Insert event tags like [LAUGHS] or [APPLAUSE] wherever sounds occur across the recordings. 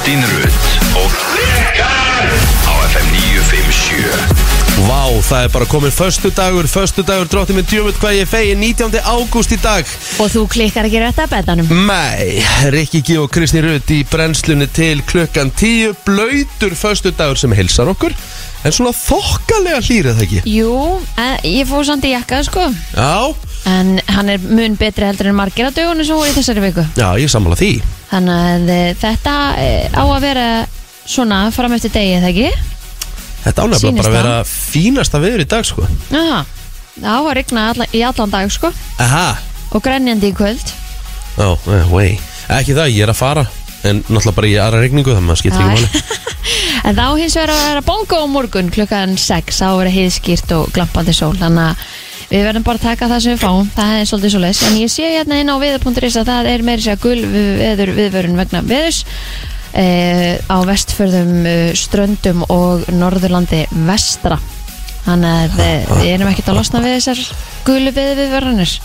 Kristín Rutt og Rikar á FM 957 Vá, það er bara komin förstu dagur, förstu dagur, drótti minn djöfut hvað ég fegi 19. ágúst í dag. Og þú klikkar ekki rétt að betanum Mæ, Rikki G og Kristi Rutt í brennslunni til klukkan 10 Blöytur förstu dagur sem hilsar okkur. En svona þokkalega hlýrið það ekki? Jú, en ég fór samt í jakka sko. Já, En hann er mun betri heldur en margir á dögunum sem voru í þessari viku. Já, ég sammála því. Þannig að eh, þetta eh, á að vera svona fram eftir degi eða ekki? Þetta ánægla Sýnist bara að vera fínasta viður í dag sko. Aha, það á að rigna alla, í allan dag sko. Aha, Og grenjandi í kvöld. Já, eh, wey Ekki það, ég er að fara En náttúrulega bara í aðra regningu þannig að maður skiptir ekki Æ. máli. [LAUGHS] En þá hins vegar að vera bongo á morgun klukkan 6 þá verður heiðskýrt og glampandi sól. Þannig að við verðum bara að taka það sem við fáum. Það er svolítið svo leys en ég sé hérna inn á viður.is að það er meiri sér gul viður viðvörun vegna viðus e, á vestförðum e, ströndum og norðurlandi vestra. Þannig að e, við erum ekkert að losna við þessar gulu viður viðvörunir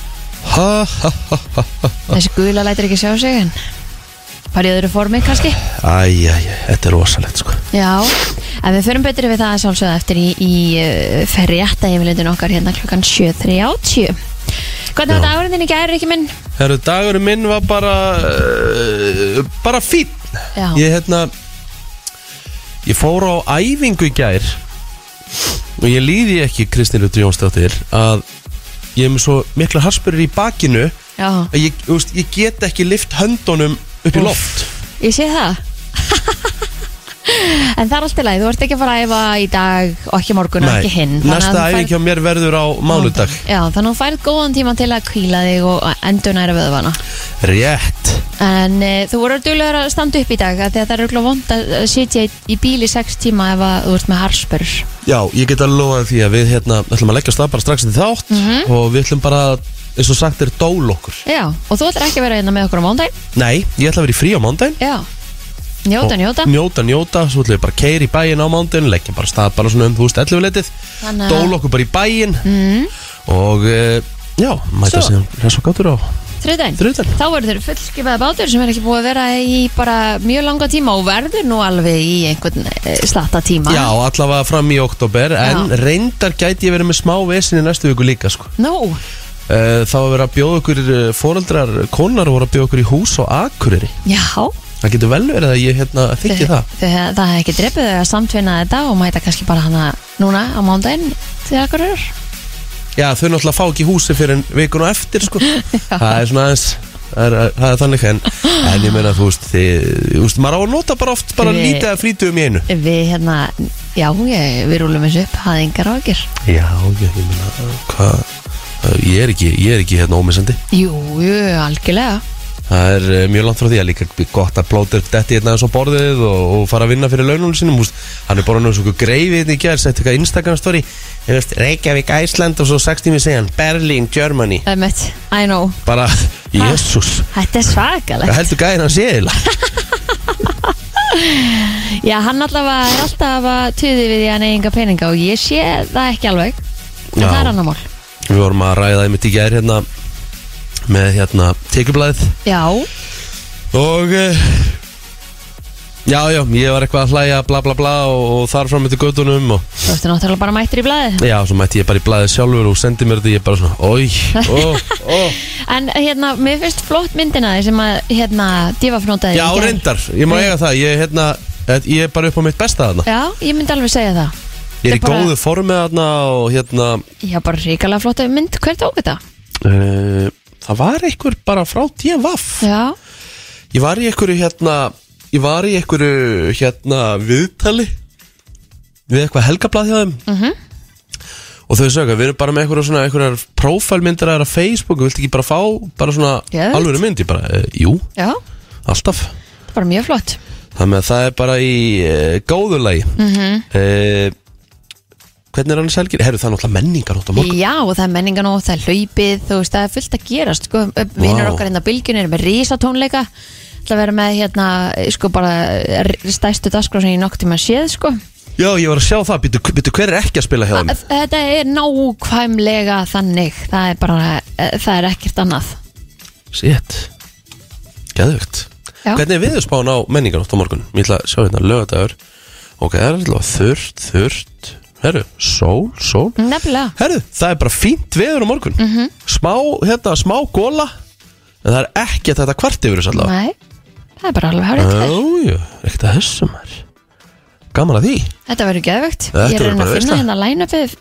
þessi gula lætir ekki sjá sig en bara í öðru formi kannski? Æ, æ, æ, þetta er rosalegt sko. Já, en við förum betri við það að sjálfsögða eftir í, í uh, ferriætta heimilindin okkar hérna klukkan 7.30 Hvernig var dagurinn þinn í gæri, ekki minn? Herru, dagurinn minn var bara uh, bara fín Já. Ég hérna Ég fór á æfingu í gær og ég líði ekki Kristín Rutur Jónsdóttir að ég er með svo mikla harspurur í bakinu Já, að ég, ég get ekki lift höndunum upp í loft. Ég sé það. [LAUGHS] En það er alltaf leið, þú ert ekki að fara að æfa í dag og ekki morgun og ekki hinn. Þannig að næsta þú færð- æfing hjá mér verður á mánudag. Já, þannig að þú færð góðan tíma til að kvíla þig og endur næra vöðvana Rétt. En e, þú voru duglegur að standa upp í dag af því að það er auðvitað vond að að sitja í, í bíl í sex tíma ef að þú ert með harspur Já, ég get að lofa því að við hérna ætlum að leggja stað bara strax til þátt Mhm. og við ætlum bara, eins og sagt er dól okkur. Já, og þú ætlar ekki að vera hérna með okkur á mándaginn Nei, ég ætla að vera í frí á mándaginn Já, njóta, njóta. Njóta, njóta, svo ætlum við bara að keira í bæinn á mándaginn leggja bara stað bara svona um, þú veist, 11 letið Þannig að- dól okkur bara í bæinn. Mm, og uh, já, mæta Svo. síðan hress og gátur á Þriðdæn þriðdæn Þá verður þeir fullskipaði bátur sem er ekki búið að vera í bara mjög langa tíma og verður nú alveg í einhvern eh, slatta tíma. Já, allavega fram í oktober en reyndar gæti ég verið með smá vesin í næstu viku líka sko. Nú, þá að vera að bjóða okkur uh, foreldrar, konar voru að bjóða okkur í hús og akureyri. Já. Það getur vel verið að ég hérna, þykki það. Það er ekki þau að samtvinna þetta og mæta kannski bara hana núna á mándaginn akkur er Já, þau náttúrulega fá ekki húsi fyrir vikun og eftir sko. [LAUGHS] Það er svona aðeins Það er, það er þannig en, en ég meina þú veist þið, þú veist, maður á að nota bara oft bara lítið að frítum í einu. Við hérna, já, ég, við rúlum þessu upp, hafði yngar ágjur Já, ég meina hvað ég er ekki, ég er ekki hérna ómissandi. Jú, jú, algjörlega. Það er uh, mjög langt frá því. Að líka gott að plóta upp detti hérna eins og borðið og, og fara að vinna fyrir laununum sinum úst, Hann er bara náttúrulega svona greifið hérna í gerð Sett eitthvað Instagram story. Ég veist, Reykjavík, Æsland og svo 6 tími segjan Berlin, Germany. Emmett, I know. Bara, jésús Þetta er svakalegt. Hvað heldur gæðin að sé eiginlega? [LAUGHS] Já, hann allavega er alltaf að tuði við því að hann eiginga peninga og ég sé það ekki alveg. En Já. það er annar mál Við vorum að ræða einmitt í gerð hérna Með hérna tekjublaðið. Já, Og uh, Já, já, ég var eitthvað að hlæja bla bla bla og, og þar fram eftir gödunum og þú ertu náttúrulega bara mættir í blaði Já, svo mætti ég bara í blaðið sjálfur og sendi mér þetta Ég bara svona, oi, ó, ó. [LAUGHS] En hérna, mér finnst flott myndina því sem að hérna, divafnótaði Já, reyndar, ég má eiga það Ég, hérna, ég er bara upp á mitt besta þarna. Já, ég myndi alveg segja það Ég er í bara- góðu formi þarna og hérna Já, bara ríkalega flotta mynd, hver tók þetta? uh, Það var einhver bara frá DFF Já, Ég var í einhverju hérna Ég var í einhverju hérna viðtali Við eitthvað helgablað hjá þeim Mhm. Og þau sögðu, við erum bara með einhverju svona einhverjar prófælmyndir að Facebook Viltu ekki bara fá bara svona Geðveikt. alvöru mynd Ég bara, e, jú, já, alltaf bara mjög flott Þannig að það er bara í e, góðu lagi mm. -hmm. Hvernig er hann selgir? Herru, það er náttúrulega menningar átt á morgun Já, og það er menningan og það er hlaupið Þú veist, það er fullt að gerast sko. Vinnur okkar hérna bylgjun er með risatónleika Það vera með hérna sko bara stærstu dagskrá sem ég nokk tíma séð sko Já, ég var að sjá það, býtu, hver er ekki að spila hjá þeim? Þetta er nákvæmlega þannig Það er bara, eh, það er ekkert annað Sitt Geðvögt Já. Hvernig er viðurspán á menninganótt á morgun? Ég ætla að sjá hérna lögadagur Ok, það er alltaf þurrt, þurrt Herru, sól, sól. Nefnilega. Herru, það er bara fínt veður á morgun. Mhm. Smá, hérna, smá góla En það er ekki að þetta kvart yfir þess allavega. Nei, það er bara alveg hárið til Jájú, ekkert að þessum er Gaman að því. Þetta verður geðvögt Þetta Ég er að verður reyna bara að finna veisla. hérna line-upið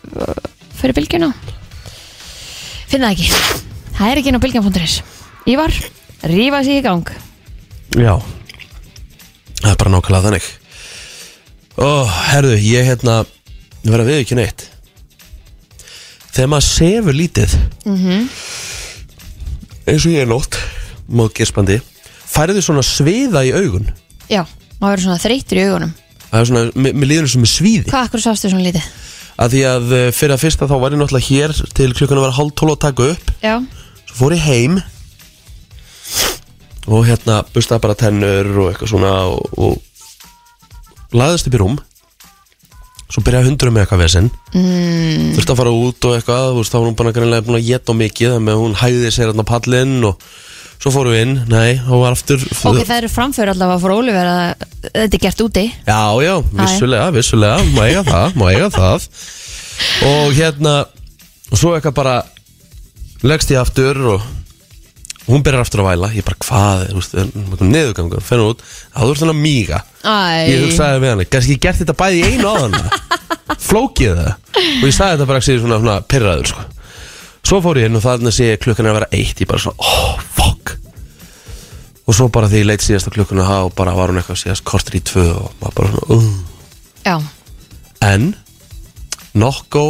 fyrir bylgjuna. Finna það ekki. Það er ekki inn á bylgjan.is Ívar, rífa sig í gang. Já. Það er bara nákvæmlega þannig. Ó, herðu, ég hérna Ég verð að við ekki neitt. Þegar maður sefur lítið Mhm. eins og ég er nótt Móð gerspandi Færðu svona sviða í augun? Já, maður verður svona þreytur í augunum. Það er svona, mér líður og með svíði. Hvað akkur sástu svona lítið? að Því að eh, fyrir að fyrsta þá var ég náttúrulega hér Til klukkan að vera hálf tólf að taka upp. Já, Svo fór ég heim Og hérna bustaði bara tennur og eitthvað svona Og, og laðist upp í rúm Svo byrjaði hundurum með eitthvað vesen. Mm. Þurfti að fara út og eitthvað Þú veist, þá var hún bara greinlega búin að geta mikið Þannig að hún hægði sér á pallinn Og svo fórum við inn, nei, þá var aftur ok, það eru framför allavega fyrir Óliver að þetta er gert úti. Já, já, vissulega, vissulega Má eiga það, má eiga það. Og hérna Og svo eitthvað bara Leggst ég aftur og Hún byrjar aftur að væla, ég bara hvað Neðugangur, fennur út. Það þú ert svona míga. Æ, Ég hugsaði við hann, kannski ég gert þetta bæði í einu áðan [LAUGHS] Flókið það. Og ég sagði þetta bara ekki svona, svona pyrraður sko. Svo fór ég inn og þarna sé ég klukkan er að vera eitt Ég bara svona, oh fuck. Og svo bara því ég leit síðast á klukkuna Og bara var hún eitthvað síðast kortur í tvö Og maður bara svona, uh En Nokko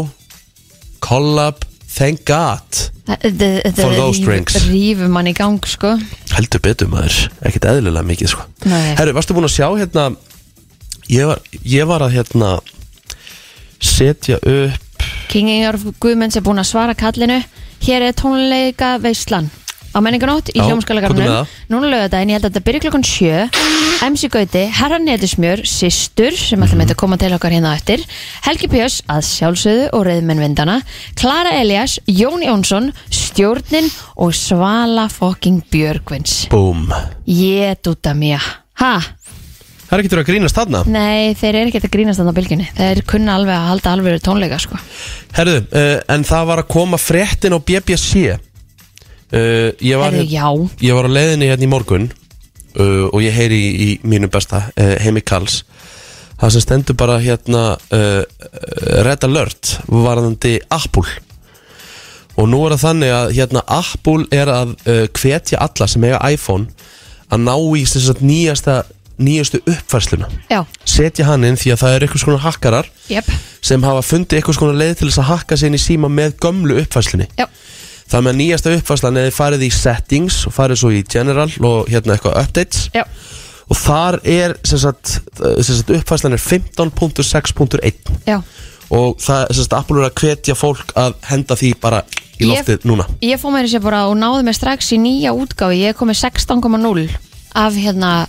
Collab Thank God þetta rífur mann í gang sko. Heldur betur maður. Ekkert eðlilega mikið sko. Nei. Herru, varstu búin að sjá hérna Ég var, ég var að hérna Setja upp King Ingar Guðmunds er búinn að svara kallinu. Hér er tónleika veislan á menninganótt í Já, hljómskalagarnum komdu með það. Núna lögadaginn, ég held að þetta byrja klokkan sjö. MC Gauti, Herra Netusmjör, Sistur sem Mhm. mm að koma til okkar hérna á eftir. Helgi Pjörs að sjálfsögðu og reyðmenn vindana Klara Elias, Jón Jónsson Stjórnin og Svala fokking Björgvins. Búm Ég dúta mér. Ha? Það er ekki að grínast þarna? Nei, þeir eru ekkert að grínast þannig á bylginni Þeir kunna alveg að halda alveg tónleika sko. Herðu, uh, en það var að koma fréttin á BBC uh, ég, var, Herðu, já. ég var á leiðinni hérna í morgun uh, Og ég heyri í, í mínu besta uh, Heimi Karls. Það sem stendur bara hérna Red Alert Varðandi Apple. Og nú er það þannig að hérna Apple er að hvetja alla sem eiga iPhone Að ná í að nýjasta Nýjastu uppfærsluna. Já, Setja hann inn því að það er eitthvað svona hakkarar jöp sem hafa fundið eitthvað svona leið til þess að hakka sér inn í síma með gömlu uppfæslunni Já, það með nýjasta uppfæslan þið farið í settings og farið svo í general og hérna eitthvað updates. Já. Og þar er sem sagt, sem sagt uppfæslan er 15.6.1 Já, og það sem sagt Apple er að hvetja fólk að henda því bara í Ég- loftið núna. ég fóð mér sér bara og náði mér strax í nýja útgáfi Ég kom með 16,0 af hérna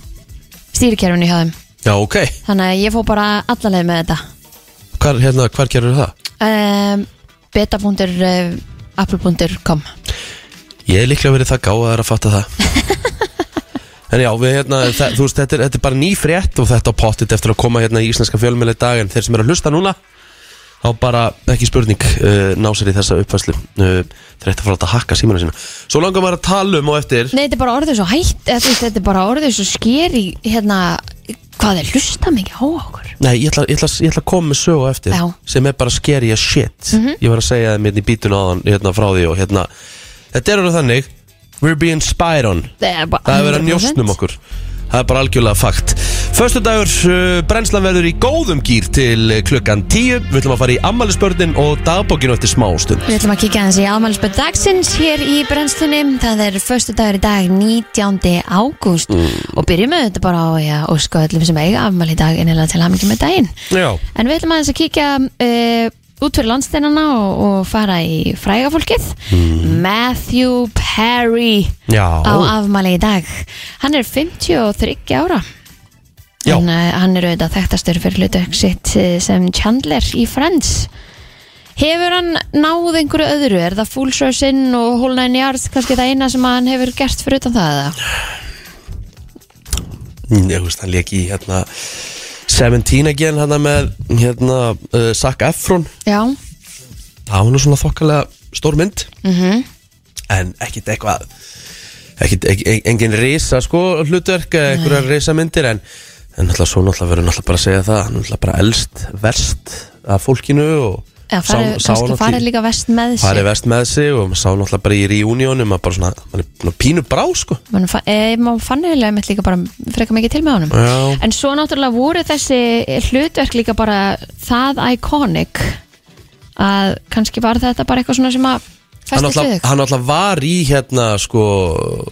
stýrikerfinu hjá þeim. Já ok, Þannig að ég fóð bara allaleg með þetta. Hvar, hérna, hvar gerur það? um, beta.apple.com Ég er líklega verið það gáðar að fatta það. [LAUGHS] En já, við, hérna, það, þú veist, þetta er, þetta er bara ný frétt og þetta á pottit eftir að koma hérna í íslenska fjölmjöli dag en þeir sem eru að hlusta núna þá bara ekki spurning uh, ná sér í þessa uppfæslu uh, þeir ætti að fara að hakka símanu sína Svo langar maður að tala um og eftir Nei, þetta er bara orðið svo hætt veist, Þetta er bara orðið svo skeri hérna, hvað er hlusta mikið á okkur? Nei, ég ætla, ég ætla, ég ætla að koma með sögu eftir Já. Sem er bara scary as shit. Ég var að segja þeim hérna í bítun áðan hérna frá því og hérna. Þetta er alveg þannig We're being spied on. Það er, bara Það er verið að 100%. njóstnum okkur Það er bara algjörlega fakt Föstu dagur, uh, brennslan verður í góðum gýr til uh, klukkan 10 Við ætlum að fara í ammælisbörnin og dagbókinu eftir smástund Við ætlum að kíkja aðeins í afmælisböð dagsins hér í brennslunni. Það er förstu dagur í dag, 19. ágúst og byrjum við þetta bara á já, og sko öllum sem eiga afmæli í dag innilega til hamingi með daginn. Já, En við ætlum aðeins að kíkja uh, út fyrir landsteinana og, og fara í frægafólkið. Matthew Perry já á afmæli í dag. Hann er 53 ára. Já. En uh, hann er auðvitað þekktastur fyrir hlutverk sitt eh, sem Chandler í Friends. Hefur hann náð einhverju öðru? Er það Full Source In og Whole Nine Yards kannski það eina sem hann hefur gert fyrir utan það? eða? Ég veist, hann leik í hérna 17 again hérna með hérna uh, Zac Efron. Já, Það var nú svona þokkalega stór mynd. -hmm. En ekkit eitthvað Ekkit, ekki, engin risa sko hlutverk eða einhverjar risa myndir En, en náttúrulega svo náttúrulega verður náttúrulega bara að segja það Hann náttúrulega bara elst, verst af fólkinu og Já, sá- sá kannski farið líka vest með sig. farið vest með sig og maður sá náttúrulega bara í reunionum að bara svona, hann er pínu brá sko. Maður fann eiginlega mitt líka bara frekar mikið til með honum. Já. En svo náttúrulega voru þessi hlutverk líka bara það iconic að kannski var þetta bara eitthvað svona sem að hann þig hann náttúrulega var í hérna sko,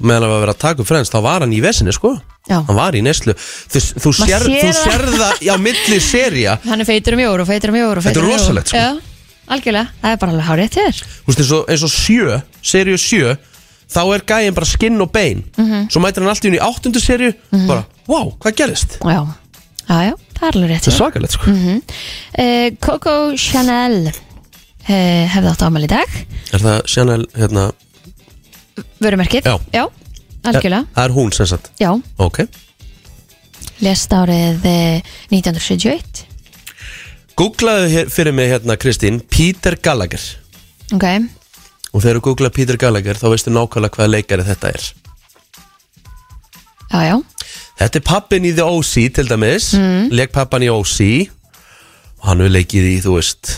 meðan að vera að taka upp frends þá var hann í vesinni sko. Já. hann var í neslu þú, þú, sér, sér þú það. sér það á milli serja [LAUGHS] Hann er feitur um jóru og feitur um jóru og Þetta er um rosalegt, sko. Já, algjörlega, það er bara alveg hárið til Þú veist, eins og, sjö, serju sjö þá er gæinn bara skinn og bein. Mhm. svo mætir hann alltaf inn í áttundu serju bara, wow, hvað gerist? Já, já, já, það er alveg rétt þetta er svakalegt sko. Uh, Coco Chanel hefði átt ámæli í dag. Er það Chanel, hérna? Vörumerkið, Já. já algjörlega, það er hún sem sagt, já. Ok. Lest árið eh, 1971 googlaðu hér fyrir mig hérna Kristín Peter Gallagher. Ok, og þegar þú googlaðu Peter Gallagher þá veistu nákvæmlega hvaða leikari þetta er. Já, já. Þetta er pappin í The OC til dæmis. Mm. Leik pappan í OC Og hann hefur leikið í, þú veist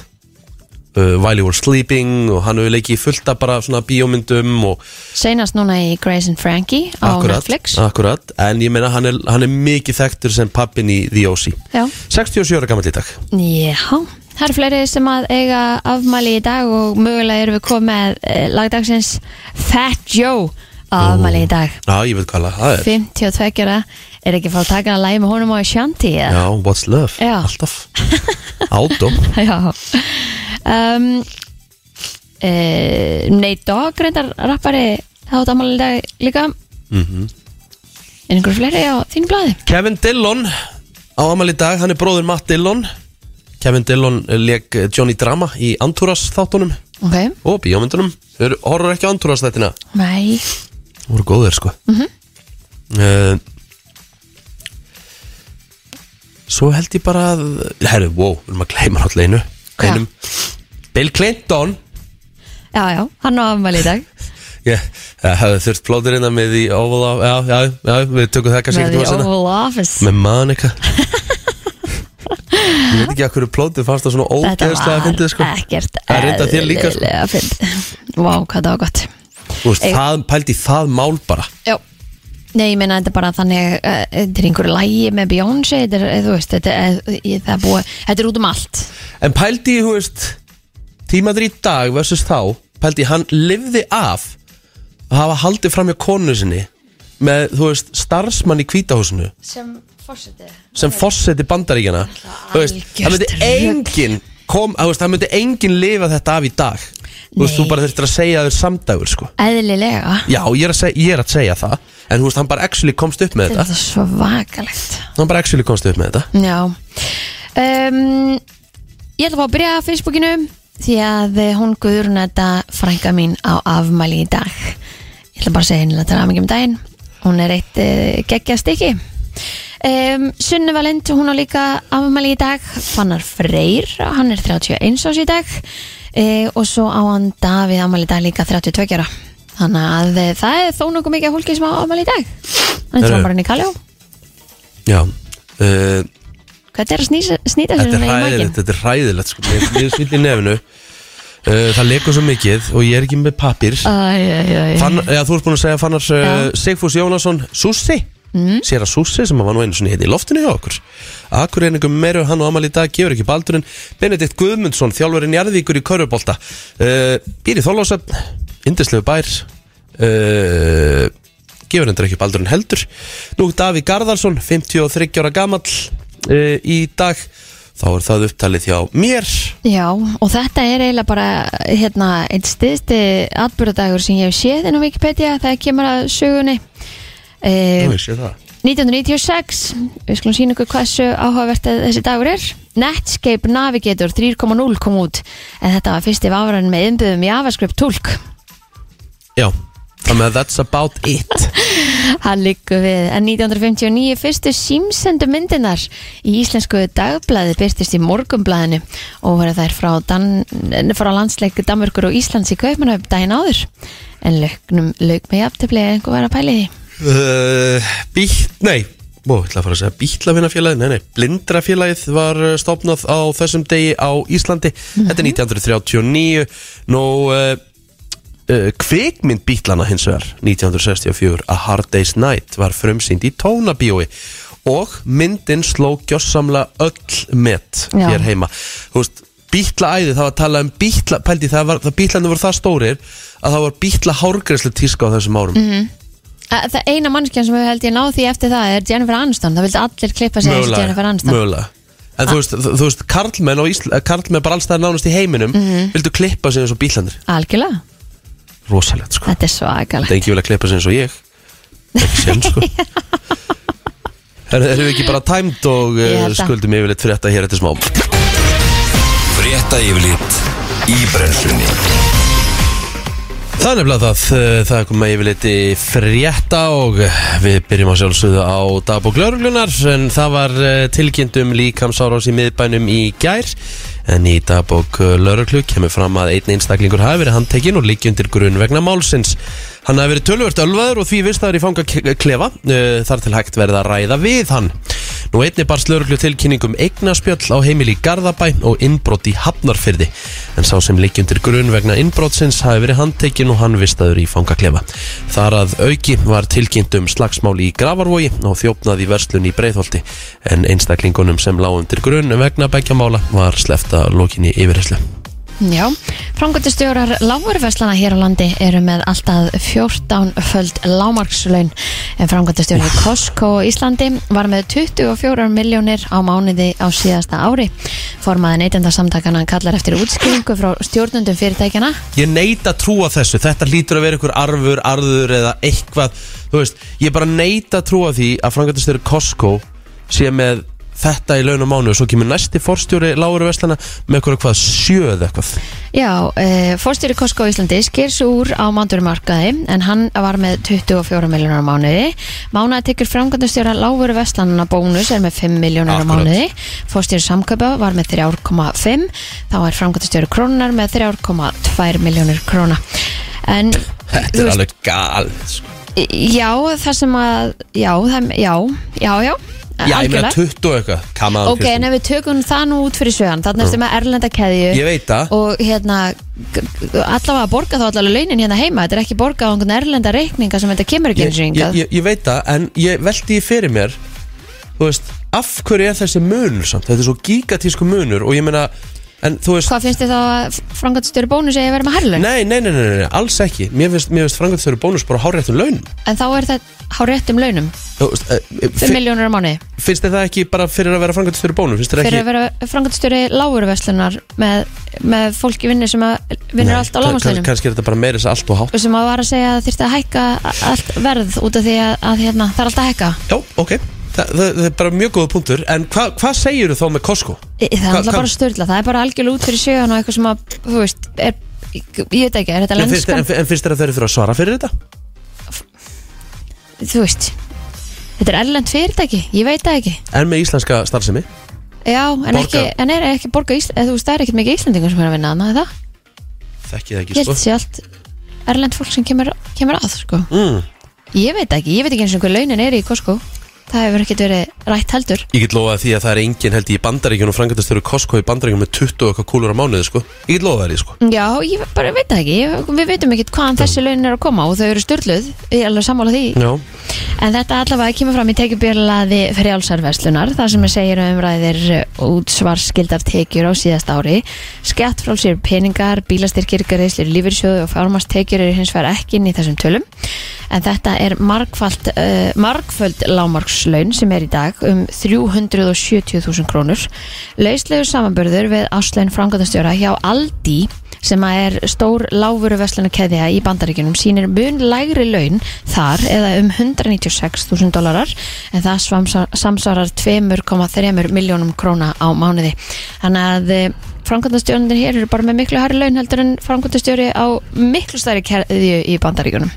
uh, While You Were Sleeping Og hann hefur leikið í fullta bara svona bíómyndum Og Seinast núna í Grace and Frankie á akkurat, Netflix. akkurat. En ég meina hann er, hann er mikið þekktur sem pappin í The OC Já, 67 ára gammal í dag. Já Það eru fleiri sem að eiga afmæli í dag og mögulega erum við komið eh, lagdagsins Fat Joe á afmæli í dag. Já, ég veit hvað það er. 52 ára. Er ekki að fá að taka að lægi með honum á Shanti eða? Já, What's Love, Já. alltaf. Átó. [LAUGHS] Já um, e, Nate Dogg reyndar rappari afmæli í dag líka. Mhm. Er einhverju fleiri á þínu blaði? Kevin Dillon á amal í dag, hann er bróður Matt Dillon. Kevin Dillon leik Johnny Drama í Antúras þáttunum Ok, og bíómyndunum. Þau horfður ekki á Antúras þettina nei. Það voru góðir sko. Mm Mhm. Svo held ég bara að Herru, wow, við erum að gleyma náttúrulega einu? Einum Bill Clinton. Já, já, hann á afmæli í dag. [LAUGHS] Ég hefði þurft plóður innan með í Oval of Já, já, já, við tökum það kannski Með seinna. Oval Office. Með Monica. [LAUGHS] Ég veit ekki að hverju plótið fannst það svona Þetta ógeðslega að fyndið sko. ekkert Það er reyndar þér líka, sko. Vá, hvað það var gott. Þú veist, það pældi í það mál bara. Já. Nei, ég meina þetta bara þannig uh, Þetta er einhverju lægi með Beyoncé Þetta er, eh, þú veist, þetta er, ég, það er búið Þetta er út um allt. En pældi í, þú veist Tímaður í dag versus þá Pældi í, hann lifði af Að hafa haldið fram hjá konu sinni Með, þú veist, starfsmann í kvítahúsinu Sem fórsetið Sem fosseti bandaríkjana Þú veist, það myndi engin kom, þú veist, það myndi engin lifa þetta af í dag. Þú veist, Nei. þú bara þurftir að segja þér samdægur, sko. Eðlilega. Já, ég er, að segja, ég er að segja það En þú veist, hann bara actually komst upp með Þetta þetta. er svo vakalegt. Hann bara actually komst upp með þetta. Já. Um, Ég ætla að fá að byrja Facebookinu Því að eh, hún guður þetta frænka mín á afmæli í dag. Ég ætla bara að segja henni til aðmyggjum um daginn. Hún er eitt uh, geggja stykki. Um, Sunni Valent, hún á líka afmæli í dag. Fannar Freyr, hann er 31 ás í dag. Uh, Og svo á hann Davíð afmæli í dag líka 32 ára Þannig að eh, það er þó nokkuð mikið fólki sem á afmæli í dag. Hann er trómbarinn í Kaljó. Já uh, Hvað er að snýsa, snýta sér svona í hræðilegt, þetta er hræðilegt sko. Mér er svill í nefnu uh, Það lekur svo mikið og ég er ekki með pappir Þú ert búin að segja Fannars uh, Já. Sigfús Jónasson Sussi. Mm. Sér að Sussi sem var nú einu svona hérna í loftinu hjá okkur. Akureiningum meiru hann og Amal í dag gefur ekki baldurinn. Benedikt Guðmundsson þjálfarinn Jarðvíkur í Körubólta uh, Býr í Þorlásöfn Indislegu bær. Gefur hendur ekki baldurinn heldur. Nú Daví Garðarsson 53 ára gamall uh, í dag þá er það upptalið hjá mér. Já, og þetta er eiginlega bara hérna, einn stiðsti atbyrðadagur sem ég hef séð inn á Wikipedia þegar kemur að sögunni. Nú, eh, ég sé það. 1996 við skulum sína ykkur hversu áhugavert þessi dagur er. Netscape Navigator 3.0 kom út en þetta var fyrsti vafran með innbyggðum JavaScript tólk Já, Þannig að that's about it. [LAUGHS] Hann liggur við. En 1959 fyrstu símsendu myndinar í íslensku dagblæði byrtist í morgumblæðinu og voru þær frá, Dan, frá landsleik Danmörkur og Íslands í Kaupmannhöfn daginn áður. En lögnum lög með jafntefli eða einhver var að pæli því. Uh, Bít, nei. Ó, ég ætla að fara að segja bítlafinnafélagið, nei, nei, blindrafélagið var uh, stofnað á þessum degi á Íslandi, þetta er 1939, nú uh, kvikmynd bítlana hins vegar, 1964, A Hard Day's Night var frumsýnd í tónabíói og myndin sló gjössamla öll met Já. hér heima, þú veist, bítlaæði, það var að tala um bítla, pældi, það var, það bítlandi voru það stórir að það var bítla hárgræslu tíska á þessum árum. Að Það eina mannskjan sem hefur held ég náð því eftir það er Jennifer Aniston, það vildi allir klippa sig og Jennifer Aniston. mögulega. En þú veist, þú, þú veist karlmenn, Ísla, karlmenn bara allstæðar nánast í heiminum Mhm. vildu klippa sig eins og bílandir Algjörlega, Rosalegt sko. Þetta er svakalegt. Það er ekki vilja klippa sig eins og ég. Ekki sem sko. [LAUGHS] Erum við ekki bara tæmt og Ég uh, held að. skuldum yfirleitt fyrir þetta hér eftir smá? Frétta yfirlit í brennslunni Það er nefnilega það, uh, það er komið yfirleitt í frétta og við byrjum að sjálfsögðu á dagbók lauruglunar en það var uh, tilkynnt um líkamsárás í miðbænum í gær en í dagbók lauruglu kemur fram að einn einstaklingur hafi verið handtekinn og líki undir grunn vegna málsins. Hann hafi verið tölvört ölvaður og því vistaður í fanga klefa þar til hægt verið að ræða við hann. Nú einni barst lauruglu tilkynningum eignaspjöll á heimili í Garðabæ og innbrott í Hafnarfyrði en sá sem líki undir grunn vegna innbrottsins hafi verið handtekinn og hann vistaður í fangaklefa. Þar að auki var tilkynnt um slagsmál í Gravarvogi og þjófnað í verslun í Breiðholti en einstaklingunum sem lág undir grunn vegna beggjamála var slefta lokinni yfirherslu. Já, framgöndustjórar lágurverslana hér á landi eru með alltaf 14 föld lámarkslaun en framgöndustjóri Costco Íslandi var með 24 miljónir á mánuði á síðasta ári. Formaði neytenda samtakana kallar eftir útskýringu frá stjórnundum fyrirtækjana Ég neita að trúa þessu, þetta lítur að vera ykkur arfur, arður eða eitthvað. Þú veist, ég bara neita að trúa því að frangatastöru Costco sé með þetta í launum mánu og svo kemur næsti forstjóri Láru Vestlana með eitthvað hvað sjöð eitthvað? Já, e, fórstjóri Costco á Íslandi sker svo úr á mándurumarkaði en hann var með 24 miljónar á mánuði. Mánuði tekur framkvæmdastjóra lágveru vestlanana bónus er með 5 miljónar á mánuði. Fórstjóri samköpa var með 3,5 þá er framkvæmdastjóri krónar með 3,2 miljónir króna. En Þetta er alveg gal sko. já, það sem að já, það, já, já, já Já, ég meina algjörlega. 20 og eitthvað. Ok, en ef við tökum það nú út fyrir sögan þannig ertu með erlenda keðju Ég veit það. og hérna g- allavega að borga þá allavega launin hérna heima. Þetta er ekki borga á einhvern erlenda reikninga sem þetta kemur ekki ég, eins og ég, yngað ég, ég veit það, en ég veldi því fyrir mér Þú veist, af hverju er þessi munur samt? Þetta er svo gigatísku munur og ég meina En þú veist hvað finnst þið þá að frangatstjóri bónus eða verið með herrlaun Nei, nei, nei, nei, nei, alls ekki. Mér finnst, finnst frangatistöru bónus bara háréttum laun en þá er það há réttum launum. Þú veist, eh, 5 fi- miljónur á mánu Finnst þið það ekki bara fyrir að vera frangatistöru bónus? Finnst þið fyrir ekki að vera frangatstjóri lágurveslunar með, með fólki vinni sem að vinnur Nei, allt á lágurslaunum kann- Kannski er þetta bara að allt og hátt. Sem að var að segja að þyrfti það það, það er bara mjög góða punktur En hva, hvað segir þú þá með Costco? Í- Það er Hva- alltaf hva- bara störla, það er bara algjörlega út fyrir sjöðan og eitthvað sem að, þú veist, er, ég veit ekki, er þetta En finnst, lenskan? en, en finnst þér að þeir eru að svara fyrir þetta? Þú veist, þetta er erlend fyrirtæki, ég veit það ekki. En með íslenska starfsemi? Já, en, Borga- ekki, en er ekki borga Ísland, þú veist, það er ekkert mikið Íslandingar sem er að vinna að það, Þekki það ég ekki, held sko sé allt erlend fólk sem kemur, kemur að, sko. mm. Ég veit ekki, ég veit ekki eins og hver launin er í Costco, það hefur ekkert verið rætt heldur. Ég get lofa því að það er enginn held í bandaríkjunum frangatistöru Costco í bandaríkjunum með 20 og eitthvað kúlur á mánuði, sko. Ég get lofa það því, sko. Já, ég bara veit það ekki, ég, við veitum ekkert hvaðan þessi launin er að koma og þau eru störluð, ég er alveg sammála því. Já. En þetta allavega kemur fram í tekjubjörlaði frjálsarverslunar þar sem er segir um umræðir útsvarskildar tekjur á síðast ári. Skatt frá sér peningar, bílastyrkir, greiðslir, lífyrsjóðu og fjármastekjur eru hins vegar ekki inn í þessum tölum en þetta er margfald, uh, margföld lámarkslaun sem er í dag um 370.000 krónur. Lauslegur samanbörður við áslaun framkvæmdastjóra hjá Aldi sem er stór láfuru keðja í bandaríkjunum sýnir mun lægri laun þar eða um 196.000 dólarar en það svamsa- samsvarar 2,3 miljónum króna á mánuði. Þannig að eh, framkvæmdastjórnir hér eru bara með miklu hærri laun heldur en framkvæmdastjóri á miklu stærri kerðju í bandaríkunum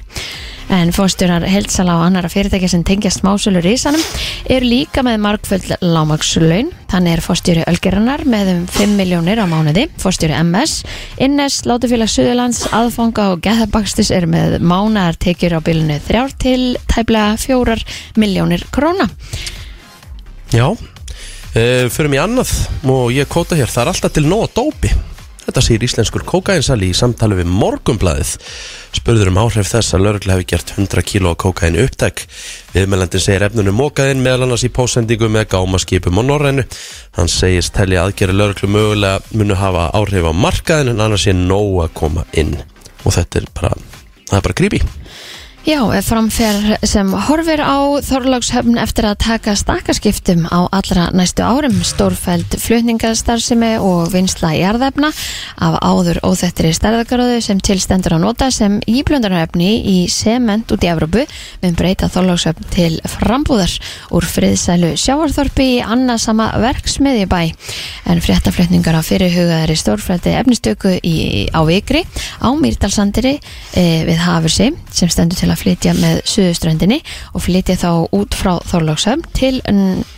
en fórstjórar heilsala og annara fyrirtækja sem tengjast smásölu risanum eru líka með margföld lámakslaun þannig er fórstjóri Ölgeranar með um 5 miljónir á mánuði, fórstjóri MS Innes, Látufélag Suðurlands aðfanga og geðabakstis eru með mánar tekjur á bylunu þrjár til tæplega 4 miljónir króna. Já, uh, förum í annað. Og ég kóta hér, það er alltaf til nóg dópi Þetta segir íslenskur kókainsali í samtali við Morgunblæðið spurður um áhrif þess að laurugla hefur gert 100 kíló kókain upptæk Viðmælendin segir efnunum mókaðinn meðal annars í pósendingu með gámaskipum og norrænu. Hann segist telja aðgera lauruglu mögulega munu hafa áhrif á markaðin en annars sé nóg að koma inn. Og þetta er bara, það er bara creepy Já, framferð sem horfir á Þorlákshöfn eftir að taka stakkarskiptum á allra næstu árum stórfæld flutningastarfsemi og vinsla jarðefna af áður óþettri stærðagaróðu sem tilstendur að nota sem íblöndarefni í sement út í Evrópu við breyta Þorlákshöfn til frambúðar úr friðsælu sjáarþorpi í annasama verksmiðjubæ. En fréttaflutningar á fyrirhugaðari stórfældi efnistöku í, á Vikri á Mýrdalsandiri e, við Hafursi sem stendur til að flytja með Suðuströndinni og flytja þá út frá Þorlóksöfn til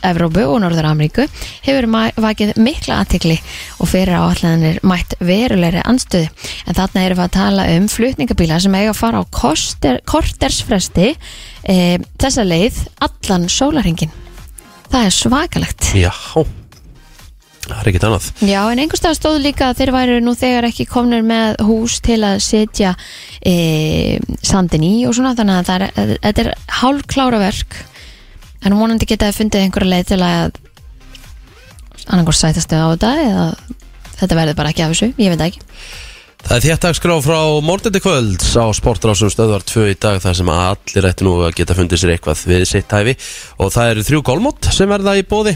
Evrópu og Norður Ameríku hefur vakið mikla aðtikli og fyrir áallanir mætt verulegri anstöðu en þarna erum við að tala um flutningabíla sem eiga að fara á koster, kortersfresti e, þessa leið allan sólarhingin það er svakalegt. Já, það er ekkert annað. Já, en einhverstað stóð líka að þeir væru nú þegar ekki komnir með hús til að setja e, sandin í og svona þannig að það er, þetta er hálf klára verk. En vonandi geta að fundið einhverja leið til að annarkor sætastu á þetta eða þetta verður bara ekki af þessu, ég veit ekki. Það er þéttagskrá frá Mórdendi kvölds á Sportrásum stöðvar 2 í dag þar sem allir ætti nú að geta fundið sér eitthvað við sitt hæfi. Og það eru þrjú gólmót sem verða í bóði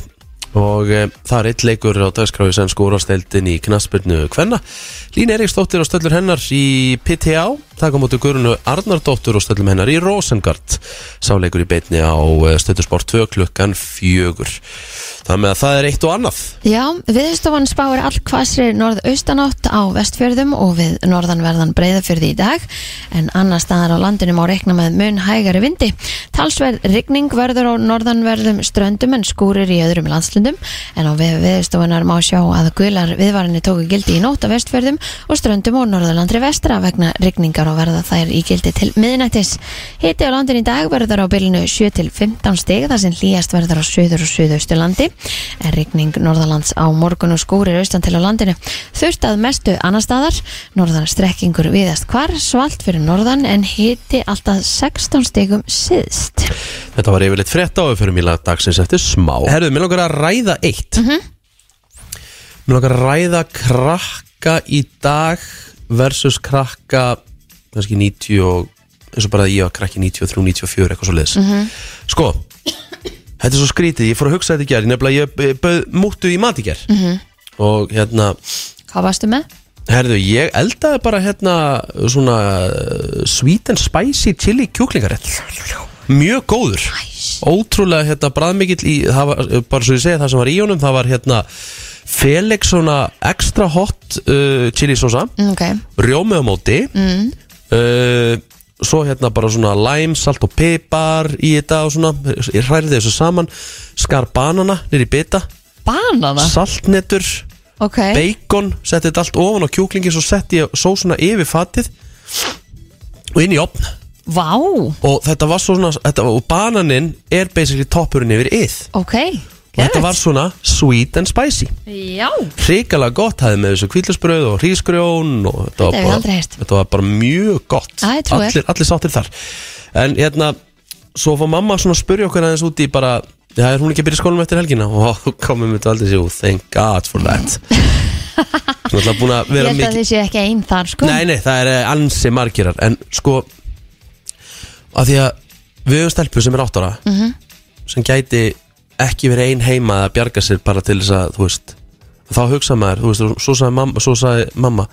og e, það er eitt leikur á dagskráfi sem skórasteldin í knaspurnu Kvenna. Lín Eriksdóttir og stöllur hennar í PTA taka mútið Guðrunu Arnardóttur og stöllum hennar í Rosengard. Sáleikur í beitni á stöldursport 2 klukkan fjögur. Með að það er eitt og annað. Já, viðstofan spáir all hvassri norðaustanátt á vestfjörðum og við norðanverðan breyðafjörði í dag en annar staðar á landinu má reikna með mun hægari vindi. Talsverð rigning verður á norðanverðum ströndum en skúrir í öðrum landslundum en á við viðstofanar má sjá að gular viðvarinni tóku gildi í nótt á vestfjörðum og ströndum og norðurlandri vestra vegna rigningar og verða þær í gildi til miðnættis. Hiti á landinu í dag verður á bylunu 7 til 15 stig þar sem hlýjast verður á söður og söðausturlandi en rigning norðalands á morgun og skúrir austan til á landinu. Þurft að mestu annar staðar, norðan strekkingur viðast hvar, svalt fyrir norðan en hiti alltaf 16 stigum siðst. Þetta var yfirleitt frétt á við fyrir mýla dagsins eftir smá Herðu, mér langar að ræða eitt Mér langar að ræða krakka í dag versus krakka kannski 90 og eins og bara ég var krakki 93, 94 eitthvað svo liðs Sko, þetta er svo skrítið ég fór að hugsa þetta í gerð, nefnilega ég bauð múttu í mat í gerð og hérna Hvað varstu með? Herðu, ég eldaði bara hérna svona uh, sweet and spicy chili kjúklingarett Mjög góður. Ótrúlega hérna bræðmikill í var, uh, bara svo ég segi það sem var í honum það var hérna Felix svona extra hot uh, chili sosa Ok, rjómi á móti. Mm. Uh, svo hérna bara svona lime, salt og pipar í þetta og svona, ég hræði þessu saman. Skar banana nýri bita. Banana? Saltnetur. Ok, bacon, setti þetta allt ofan á kjúklingi svo setti ég sósuna yfir fatið og inn í opn vá. Og þetta var svona þetta, og bananinn er basically toppurinn yfir yð Ok, og þetta var svona sweet and spicy Já, hrikalega gott, hæði með þessu kvíðlusbröð og hrísgrjón og þetta Þetta hef var, ég bara, aldrei heyrt. þetta var bara mjög gott Æ, ég trúi þér. allir, allir sáttir þar en hérna, svo fór mamma svona að spyrja okkur aðeins út í bara Já, er hún ekki að byrja í skólanum eftir helgina? Og þú komum við aldrei sér, thank God for that [LAUGHS] Svona alltaf búin að ég vera held að mikið þið séu ekki einn þar sko Nei, nei, það er eh, ansi margirar En sko að Því að við höfum stelpu sem er átt ára Mhm. Sem gæti ekki verið ein heima Að bjarga sér bara til þess að Þú veist, þá hugsa maður Þú veist, svo sagði mamma, svo sagði mamma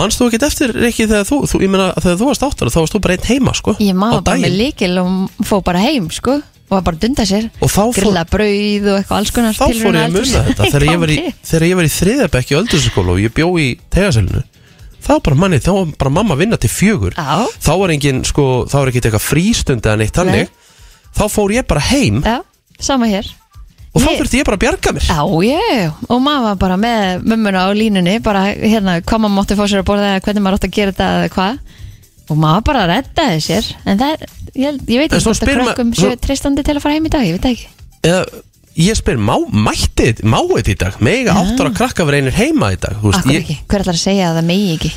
Manst þú ekkert eftir ekki þegar þú, þú Ég meina, þegar þú varst átt ára Þá varst þú bara einn heima, sko Ég maður bara með líkil og fó bara heim sko og var bara að dunda sér fór- grilla brauð og eitthvað alls konar Þá fór ég að munna þetta. Þegar ég var í, [LAUGHS] í þriðabekki öldurskóla og ég bjó í tegasælinu þá bara manni, þá var bara mamma að vinna til fjögur. Já. þá var engin, sko, þá var ekki eitthvað frístund eða neitt þannig. Þá fór ég bara heim Já, sama hér. Og þá Ég- þurfti ég bara að bjarga mér. Já, já, og maður var bara með mömmuna á línunni, bara hérna hvað maður mátti fá sér að borða eða hvernig maður átti að gera þetta eða hvað. Og maður bara reddaði sér. En það er, ég, ég veit En ekki svo hvort að spyr ma- krökkum svo- séu treystandi til að fara heim í dag, ég veit það ekki. Eða, ég spyr, má, mætti þetta má þetta í dag, mega átt ára krakka verið einir heima í dag, þú veist, Akkur ég, ekki, hver ætlar að segja að það megi ekki?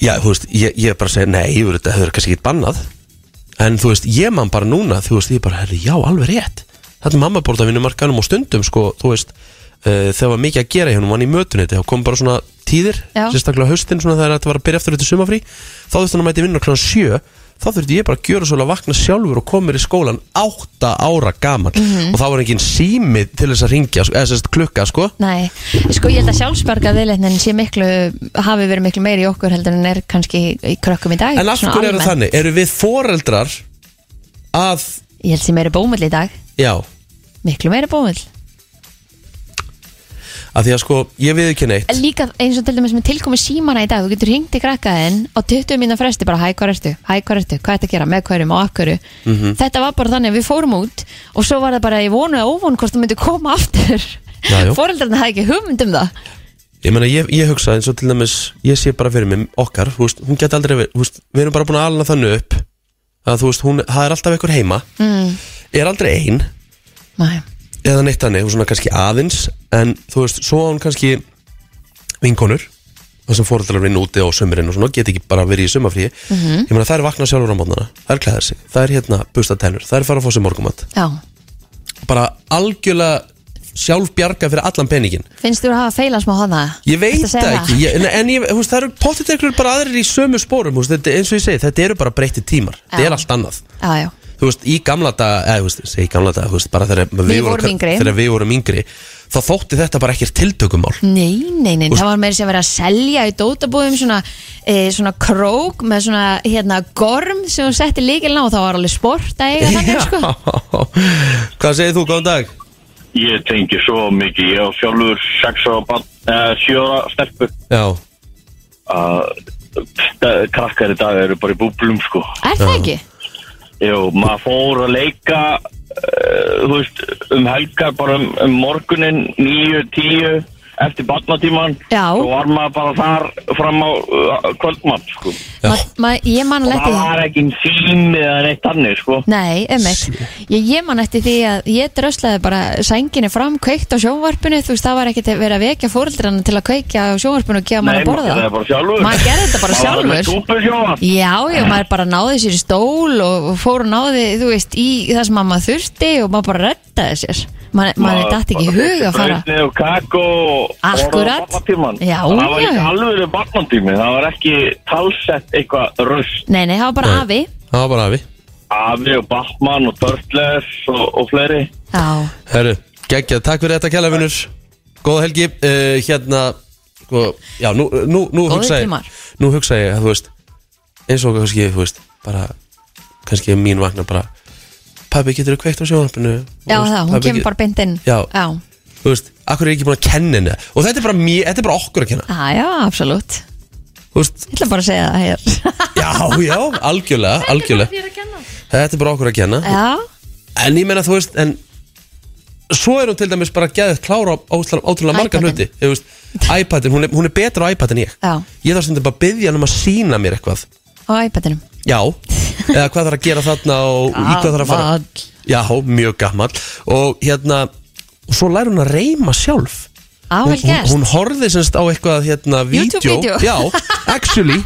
Já, þú veist, ég, ég bara segja, nei, þú veist, þetta hefur kannski ekki bannað. En þú veist, ég man bara núna þú veist, ég bara, herri, já, alveg rétt þetta er mamma bórða vinnumarkanum og stundum, sko, þú veist uh, þegar var mikið að gera hún var í mötuniti og kom bara svona tíðir Já. sérstaklega haustin, svona þegar þetta var að byrja eftir þetta sumafrí þá þurfti hann að mæti vinna kláðan sjö þá þurfti ég bara að gjöra svolítið að vakna sjálfur og koma mér í skólan átta ára gaman Mhm. og þá var engin sími til þess að ringja eða sérst klukka, sko Nei, sko ég held að sjálfsbarga viðleitnin sé miklu, hafi verið miklu meiri í okkur heldur en er kannski í krökkum í dag en af svona hverju eru almennt. þannig? Eru við foreldrar að, Ég held sem meiri bómull í dag, já. Miklu meiri bómull. Að því að sko, ég við ekki neitt Líka eins og til dæmis með tilkomi símana í dag Þú getur hringt í krakkaðinn á 20 mínúna fresti bara hæ, hvað ertu, hæ, hvað ertu, hvað ertu að gera? Með hverjum og akkurju Mhm. Þetta var bara þannig að við fórum út og svo var það bara í vonu eða óvonu hvort þú myndir koma aftur. Já, já. Fóreldrarna hafði ekki hugmynd um það. Ég meina, ég, ég hugsa eins og til dæmis Ég sé bara fyrir mig okkar þú veist, Hún geti aldrei verið þú veist, Við erum bara búin að alna þannig upp að þú veist, hún, það er alltaf einhver heima. Mm. Er aldrei ein Nei. Eða neitt þannig, hún svona kannski aðeins En þú veist, svo á hún kannski Vinkonur Það sem fóreldrar vinna úti á sömurinn og svona Geti ekki bara verið í sömafríi Mhm. Ég meina, það er vakna sjálfur á mótnana Það er klæðar sig, það er hérna busta tennur Það er fara að fá sér morgumat Já, Bara algjörlega sjálf bjarga fyrir allan peningin finnst þú að hafa feila smá hana? Ég veit það ekki, ég, en, ég, húst, það eru pottit ekkur bara aðrir í sömu spórum húst, þetta, eins og ég segi, þetta eru bara breytti tímar þetta Já. er allt annað Já, já, þú veist, í gamla daga, eða, þú veist, segi gamla daga þú veist, bara þegar við, vorum yngri. þegar við vorum yngri þá þótti þetta bara ekkert tiltökumál. Nei, nei, nei, það var meira sem að vera að selja í dótabúðum svona, e, svona krók með svona hérna gorm sem þú setti líkilna og það var alveg sport að eiga þannig sko. Hvað segir þú, góðan dag? Ég tengi svo mikið, ég á sjálfur 6 ára barn, eða 7 ára stelpu Já, að krakkar í dag eru bara í búblum sko. Er það ekki? Jú, maður fór að leika uh, veist, um helgar bara um, um morgunin 9-10 eftir barnatíman Já. og var maður bara þar fram á uh, kvöldmatt sko. Ma, ma, ég man og það var ekki sími eða neitt þannig sko. Nei, einmitt. Ég, ég man eftir því að ég dröslaði bara sænginni fram, kveikt á sjónvarpinu þú veist, það var ekkert verið að vekja fóreldrarna til að kveikja á sjónvarpinu og gefa Nei, að maður borða gerði það. bara sjálfur. Maður gerði þetta bara Maður sjálfur. Já, já, maður bara náði sér í stól og, fór og náði, þú veist, í það sem maður þurfti og maður bara reddaði sér maður er dætt ekki í hug að fara Brauðni og kakó og Akkurat. Já, Það var ekki alveg barnatími Það var ekki talsett eitthvað röst Nei, nei, það var bara Nei. afi. Það var bara afi. Afi og Batman og Turtles og, og fleiri. Já, Herru, geggjað, takk fyrir þetta kælafinur Góða helgi, uh, hérna sko, Já, nú, nú, nú Góðir hugsa ég tímar. Nú hugsa ég, að, þú veist eins og kannski, þú veist, bara kannski mín vagnar bara Pabbi, getur þú kveikt á sjónvarpinu? Já veist, það, hún kemur bara beint inn. Já. já, Þú veist, akkur er ég ekki búin að kenna henni? Og þetta er bara, mér, þetta er bara okkur að kenna. Já, já absolutt. Þú veist, Ég ætla bara að segja það hér. [LAUGHS] Já, já, algjörlega, algjörlega. Þetta er bara okkur að kenna. Já, En ég meina, þú veist, en Svo er hún til dæmis bara geðið klára á ótrúlega, marga hluti. Þú veist, iPadin, hún er, hún er betra á iPad en ég. Já, Ég þarf stundum bara að byggja hann um að sína mér eitthvað. Á iPadinum. Já, eða hvað þarf að gera þarna og í hvað þarf að fara. Já, mjög gammal Og hérna, og svo læri hún að reyma sjálf. Á, hún, vel hún, gert. hún horfði semst á eitthvað hérna, vídeo. YouTube-vídeó. Já, actually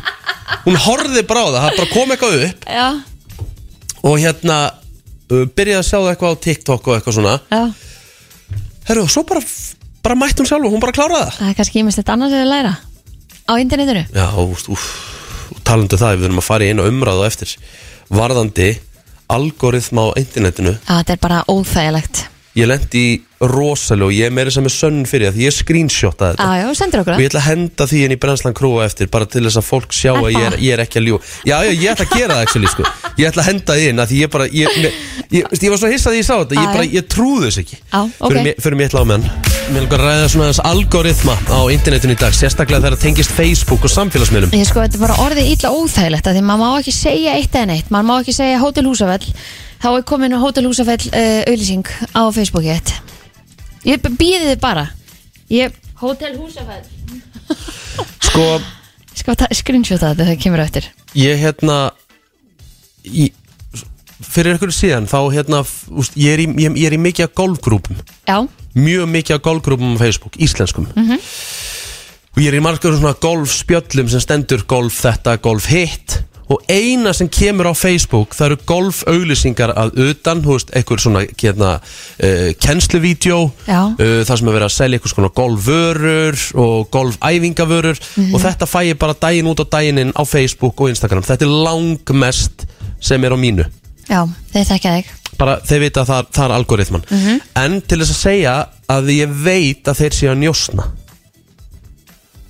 Hún horfði bara á það, það bara kom eitthvað upp. Já, Og hérna, uh, byrjaði að sjá það eitthvað á TikTok og eitthvað svona. Já, Herru, og svo bara, bara mætti hún sjálf og hún bara kláraði það. Það er kannski ímest þetta annars að læra. Á internetinu. Já, úst, úf, talandu það, við þurfum að fara í einu umræðu á eftir Varðandi algoritma á internetinu. Já, þetta er bara óþægilegt. Ég lendi í rosalega og ég er meira sem er sönn fyrir það því ég screenshotta þetta. Já, já, og ég ætla að henda því inn í brennslan krúa eftir bara til þess að fólk sjá að ég er, ég er ekki að ljú já, já, ég ætla að gera það actually, sko. ég ætla að henda því inn að því ég bara ég, ég, ég, var svo hissað því ég sá þetta. Ég, Já, bara, ég trúði þess ekki. Já, ok. fyrir, mér ætla á meðan Mér að ræða svona þess algoritma á internetinu í dag sérstaklega þegar það tengist Facebook og samfélagsmiðlum. Ég sko, þetta er bara orðið illa óþægilegt að því maður má ekki segja eitt eða neitt. Maður má ekki segja Hótel Húsafell. Þá er komin Hótel Húsafell uh, auðlýsing á Facebooki Ég býði þið bara. Ég, Hótel Húsafell. Sko, Ég ta- screenshota þetta þegar það kemur á eftir. ég hérna í, fyrir ykkur síðan þá hérna, úst, ég, er í, ég, ég er í mikið af golfgrúpum. Já, mjög mikið af golfgrúpum á Facebook, íslenskum. Og ég er í margar svona golfspjöllum sem stendur golf þetta, golf hitt og eina sem kemur á Facebook það eru golfauglýsingar að utan þú veist, einhver svona hérna, uh, kennsluvídeó Já. uh, það sem er verið að selja einhvers konar golfvörur og golfæfingavörur og þetta fæ ég bara daginn út á daginn inn á Facebook og Instagram. Þetta er langmest sem er á mínu. Já, þeir þekkja þig. Bara þeir vita að það, það er algoritman. En til þess að segja að ég veit að þeir séu að njósna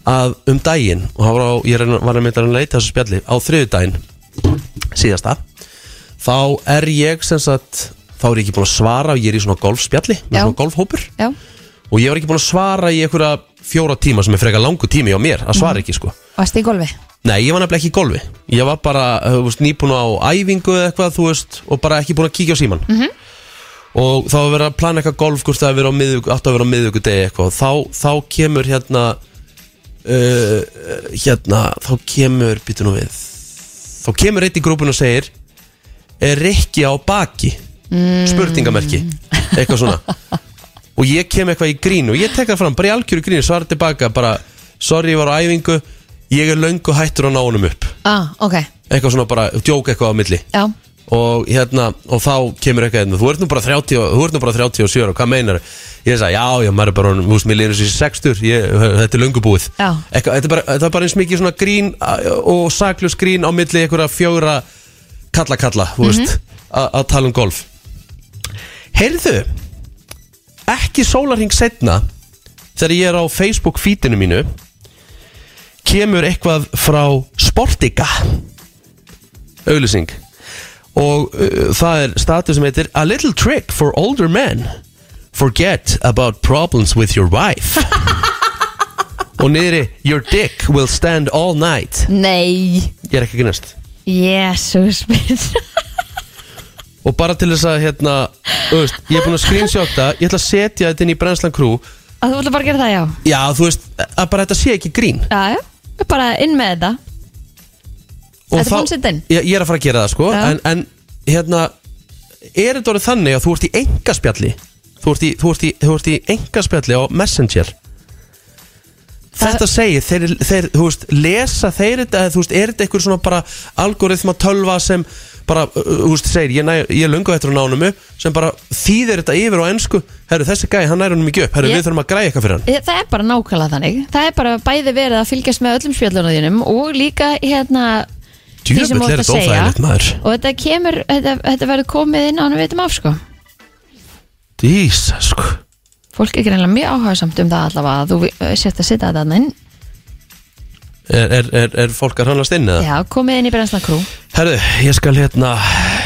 að um daginn og var á, ég var að mynda að leita þessu spjalli á þriðu daginn síðasta þá er ég sem sagt þá er ég ekki búin að svara og ég er í svona golfspjalli með Já. svona golfhópur. Já, og ég var ekki búin að svara í einhverja fjóra tíma sem er frekar langu tími á mér að svara ekki sko. Varst í golfi? Nei, ég var nefnilega ekki í golfi. Ég var bara, þú veist, nýbúin á æfingu eða eitthvað, þú veist, og bara ekki búin að kíkja á síman -hmm. Og þá var verið að plana eitthvað golf, hvort það að vera á miðvik, átt að vera á miðvíku degi eitthvað. Og þá, þá kemur hérna uh, Hérna, þá kemur, býtu nú við. Þá kemur eitt í grúpun og segir Er Rikki á baki? Spurningamerki. Eitthvað svona. Og ég kem eitthvað í grín og ég tek það fram, bara í algjöru grín Svara tilbaka, bara, sorry, ég var á æfingu Ég er löngu hættur að ná honum upp. Ah, ok, Eitthvað svona bara, djók eitthvað á milli. Já og hérna, og þá kemur eitthvað hérna, þú ert nú bara 30, og- þú ert nú bara 37 og hvað meinar? Ég sagði, já, já, maður er bara þú veist, mér línur sér 60, ég, þetta er löngu búið. Já. eitthvað, þetta er bara, þetta er bara eins mikið svona grín a- og saklus grín á milli einhverja fjóra kalla kalla, þú veist a- að tala um golf. Heyrðu ekki sólarhing setna þegar ég er á Facebook feedinu mínu kemur eitthvað frá Sportika auðlýsing og uh, það er status sem heitir A little trick for older men. Forget about problems with your wife. [LAUGHS] Og niðri Your dick will stand all night. Nei, Ég er ekki að grínast. Jésús minn. [LAUGHS] Og bara til þess að hérna veist, Ég er búin að screenshota Ég ætla að setja þetta inn í Brennslan Crew. Að þú ætla bara að gera það, já. Já, þú veist, að bara þetta sé ekki grín. Já, já, bara inn með þetta Þetta er búin að setja inn? ég, ég er að fara að gera það sko Já. en, en hérna Er þetta orðið þannig að þú ert í engaspjalli Þú ert í, þú ert í, þú ert í engaspjalli á Messenger Þetta segir, þeir, þeir, þú veist, lesa þeir þetta, eða, þú veist, er þetta eitthvað svona bara algoritma tölva sem bara, uh, þú veist, segir, ég, næ, ég löngu eftir að ná honum upp, sem bara þýðir þetta yfir á ennsku, herru, þessi gæði, hann nær honum ekki upp, herru, Ég- við þurfum að græja eitthvað fyrir hann. Ég- Það er bara nákvæmlega þannig Það er bara bæði verið að fylgjast með öllum spjallunum þínum og líka hérna þú er þetta óþægilegt, maður. og þetta kemur, þetta, þetta verður komið inn á hann veitum af sko Dísa, sko. Fólk er greinlega mjög áhugasamt um það allavega að þú eh, sért að setja þetta inn Er, er, er, er fólk að hannast inn eða? Já, komið inn í Brensla Crew Herru, ég skal hérna,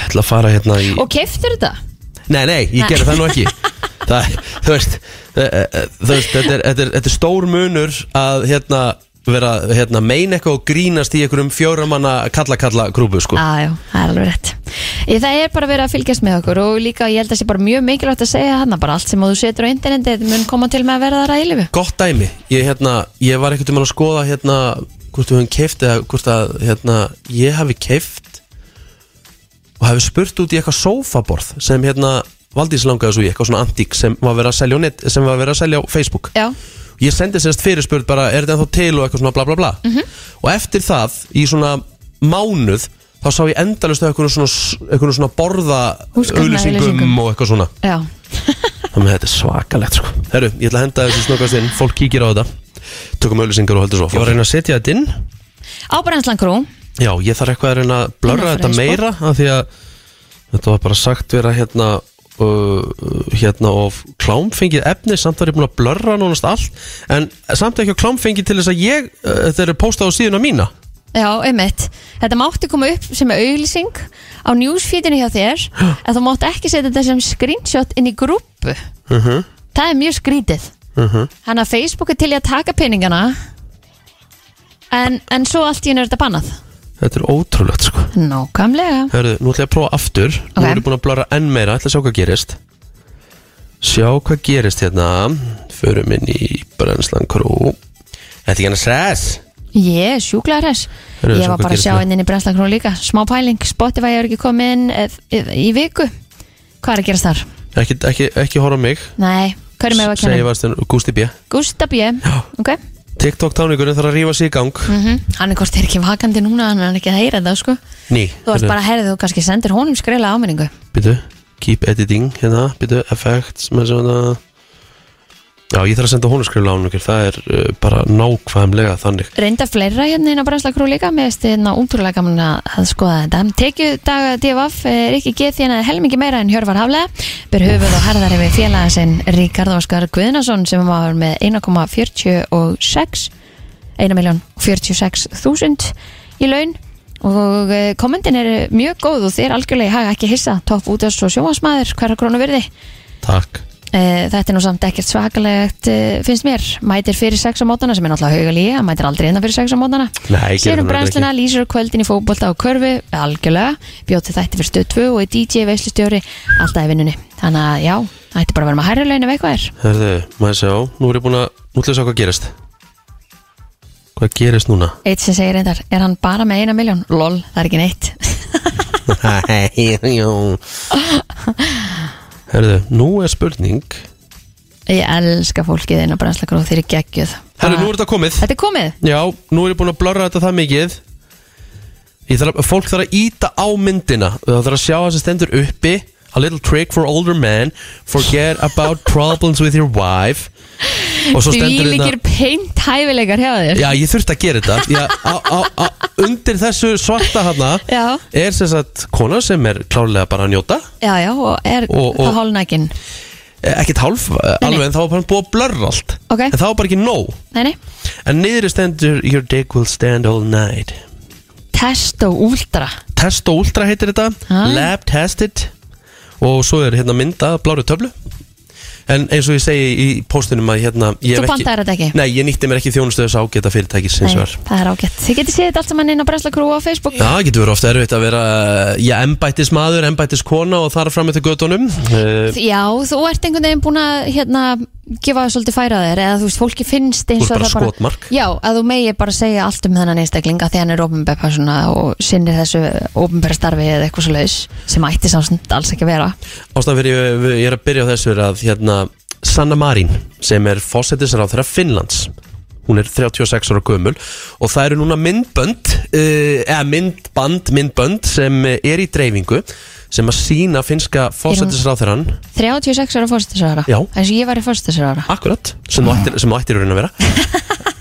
ætla að fara hérna í... Og keiftur þetta? Nei, nei, ég Nei. gerði það nú ekki [LAUGHS] það, Þú veist eh, eh, Þú veist, þetta er, þetta er, þetta er stór munur að hérna vera hérna, meina eitthvað og grínast í einhverjum fjóramanna kalla-kalla grúpu sko. Já, já, það er alveg rétt. Ég, Það er bara verið að fylgjast með okkur og líka ég held að það sé bara mjög mikilvægt að segja hann bara allt sem þú setur á interneti þetta mun koma til með að verða það ræðilifu Gott dæmi, ég, hérna, ég var einhvern veginn að skoða hérna, hvort við höfum keift eða hvort að hérna, ég hafi keift og hafi spurt út í eitthvað sófaborð sem hérna Valdís langaði svo í eitthvað svona antík sem var verið að selja á, net, sem var verið að selja á Facebook. Já, ég sendi sérst fyrirspurð bara er þetta ennþá til? og eitthvað svona bla bla bla. Og eftir það í svona mánuð þá sá ég endalust eitthvað svona, eitthvað svona borða auglýsingum. og eitthvað svona. Já, [LAUGHS] þannig að þetta er svakalegt sko. Herru, ég ætla að henda þessu snöggast inn, fólk kíkir á þetta. Tökum auglýsingar og heldur svo ég var að reyna að setja þetta inn. Á Brenslan Crew. Já, ég þarf eitthvað að reyna að blörra þetta meira af því að þetta var bara sagt vera hérna hérna og klámfengið efni samt var ég búin að blörra nánast allt en samt ekki á klámfengið til þess að ég uh, þetta eru postað á síðuna mína Já, einmitt. Þetta mátti koma upp sem auglýsing á newsfeedinu hjá þér en þú mátti ekki setja þetta sem screenshot inn í grúpu. uh Það er mjög skrítið. Þannig að Facebook er til í að taka peningana en, en svo allt í hennu er þetta bannað. Þetta er ótrúlegt sko Nákvæmlega. Hörðu, nú ætla ég að prófa aftur Nú Ok. er ég búin að blöra enn meira, ætla að sjá hvað gerist Sjá hvað gerist hérna Förum inn í brennslan krú Þetta er ekki hann að sess Ég er sjúklega hress. Heyrðu, Ég svo var hvað bara að gerist sjá með? henni inn í brennslakrón líka. Smá pæling, Spotify er ekki komið inn eh, í viku. Hvað er að gerast þar? ekki, ekki, ekki horfa á mig Nei, hverjum hefur að Segja kenna? varst en Gústi B Gustaf B. Ok. TikTok táningurinn þarf að rífa sig í gang Mm Hann er hvort er ekki vakandi núna, hann er ekki að heyra þetta, sko. Ný Þú varst bara að herðið og kannski sendir honum skreila áminningu. Býtu, keep editing hérna Býtu, effects með svona Já, ég þarf að senda honum skrifla áningir Það er uh, bara nákvæmlega þannig. Reynda fleira hérna inn á Brennslakrú líka. Með hérna útrúlega gaman að skoða þetta. Tekju daga DFF er ekki geð því að helmingi meira en Hjörvar Haflega. Ber höfuð og harðar yfir félaga sinn Ríkard Óskar Guðnason sem var með 1,46 1.046.000 í laun. Og eh, kommentin er mjög góð og þér algjörlega í haga ekki hissa topp útast og sjónvarsmaður hverja krónu virði. Takk Þetta er nú samt ekkert svakalegt eh, finnst mér, mætir fyrir sex á mótana sem er náttúrulega hauga líka, mætir aldrei innan fyrir sex á mótana. Nei, Sér gerum um það brennsluna, lýsir kvöldin í fótbolta og körfu algjörlega, bjóti þætti fyrir stöð 2 og er DJ veislustjóri, alltaf í vinnunni. Þannig að já, ætti bara að vera með hærri laun ef eitthvað er. Herðu, maður sjá, nú er ég búin að sjá hvað gerist. Hvað gerist núna? Eitt sem segir reyndar, er hann bara með eina miljón? Lol, það er ekki neitt [LAUGHS] [LAUGHS] Herðu, nú er spurning. Ég elska fólkið inn á brennslakróð þeir eru geggjöð Herðu, nú er þetta komið. Þetta er komið? Já, nú er ég búin að blurra þetta það mikið. Þarf fólk þarf að íta á myndina. Það þarf að sjá það sem stendur uppi A little trick for older men. Forget about [LAUGHS] problems with your wife. Og svo Því stendur hérna- líkir peint hæfileikar hjá þér. Já, ég þurfti að gera þetta. Já, á, á, á, Undir þessu svarta hana Já. Er sem sagt kona sem er klárlega bara að njóta. Já, já, og er Og- og- það hálnækin Eh, Ekkert hálf, eh, Nei, nei. alveg En þá var bara búið að blurra allt. Ok. En það var bara ekki nóg. Nei, nei, En niður stendur Your dick will stand all night. Testo Ultra. Test og Ultra heitir þetta. Ah. Lab tested Og svo er hérna mynda bláru töflu. En eins og ég segi í póstunum að hérna ég Þú hef pantaðir þetta ekki? Nei, ég nýtti mér ekki þjónustöðu sá geta fyrirtækis Nei, það er ágætt. Þið getið séð þetta allt saman inn á Brennslakrú á Facebook. Já, það getur verið ofta erfitt að vera Já, embættis maður, embættis kona og þar fram eftir göttunum uh, Já, þú ert einhvern veginn búin að hérna, gefa svolítið færa þér eða þú veist, fólki finnst eins og bara það skotmark. Já, að þú megi bara segja allt um þennan einstaklinga því hann er ofnbæð persóna og sinnir þessu ofnbæra starfi eða eitthvað svo laus sem ætti samt alls ekki að vera Ástæðan fyrir ég, ég er að byrja á þessu er að hérna, Sanna Marín sem er fósettisráð þeirra Finnlands hún er 36 ára gömul og það eru núna myndbönd uh, eða myndband, myndbönd sem er í dreifingu sem að sína finska fósettisráð þeirran 36 ára fórstisraðara Já. eins og ég var í fórstisraðara akkurat, sem þú ættir, í raun að vera.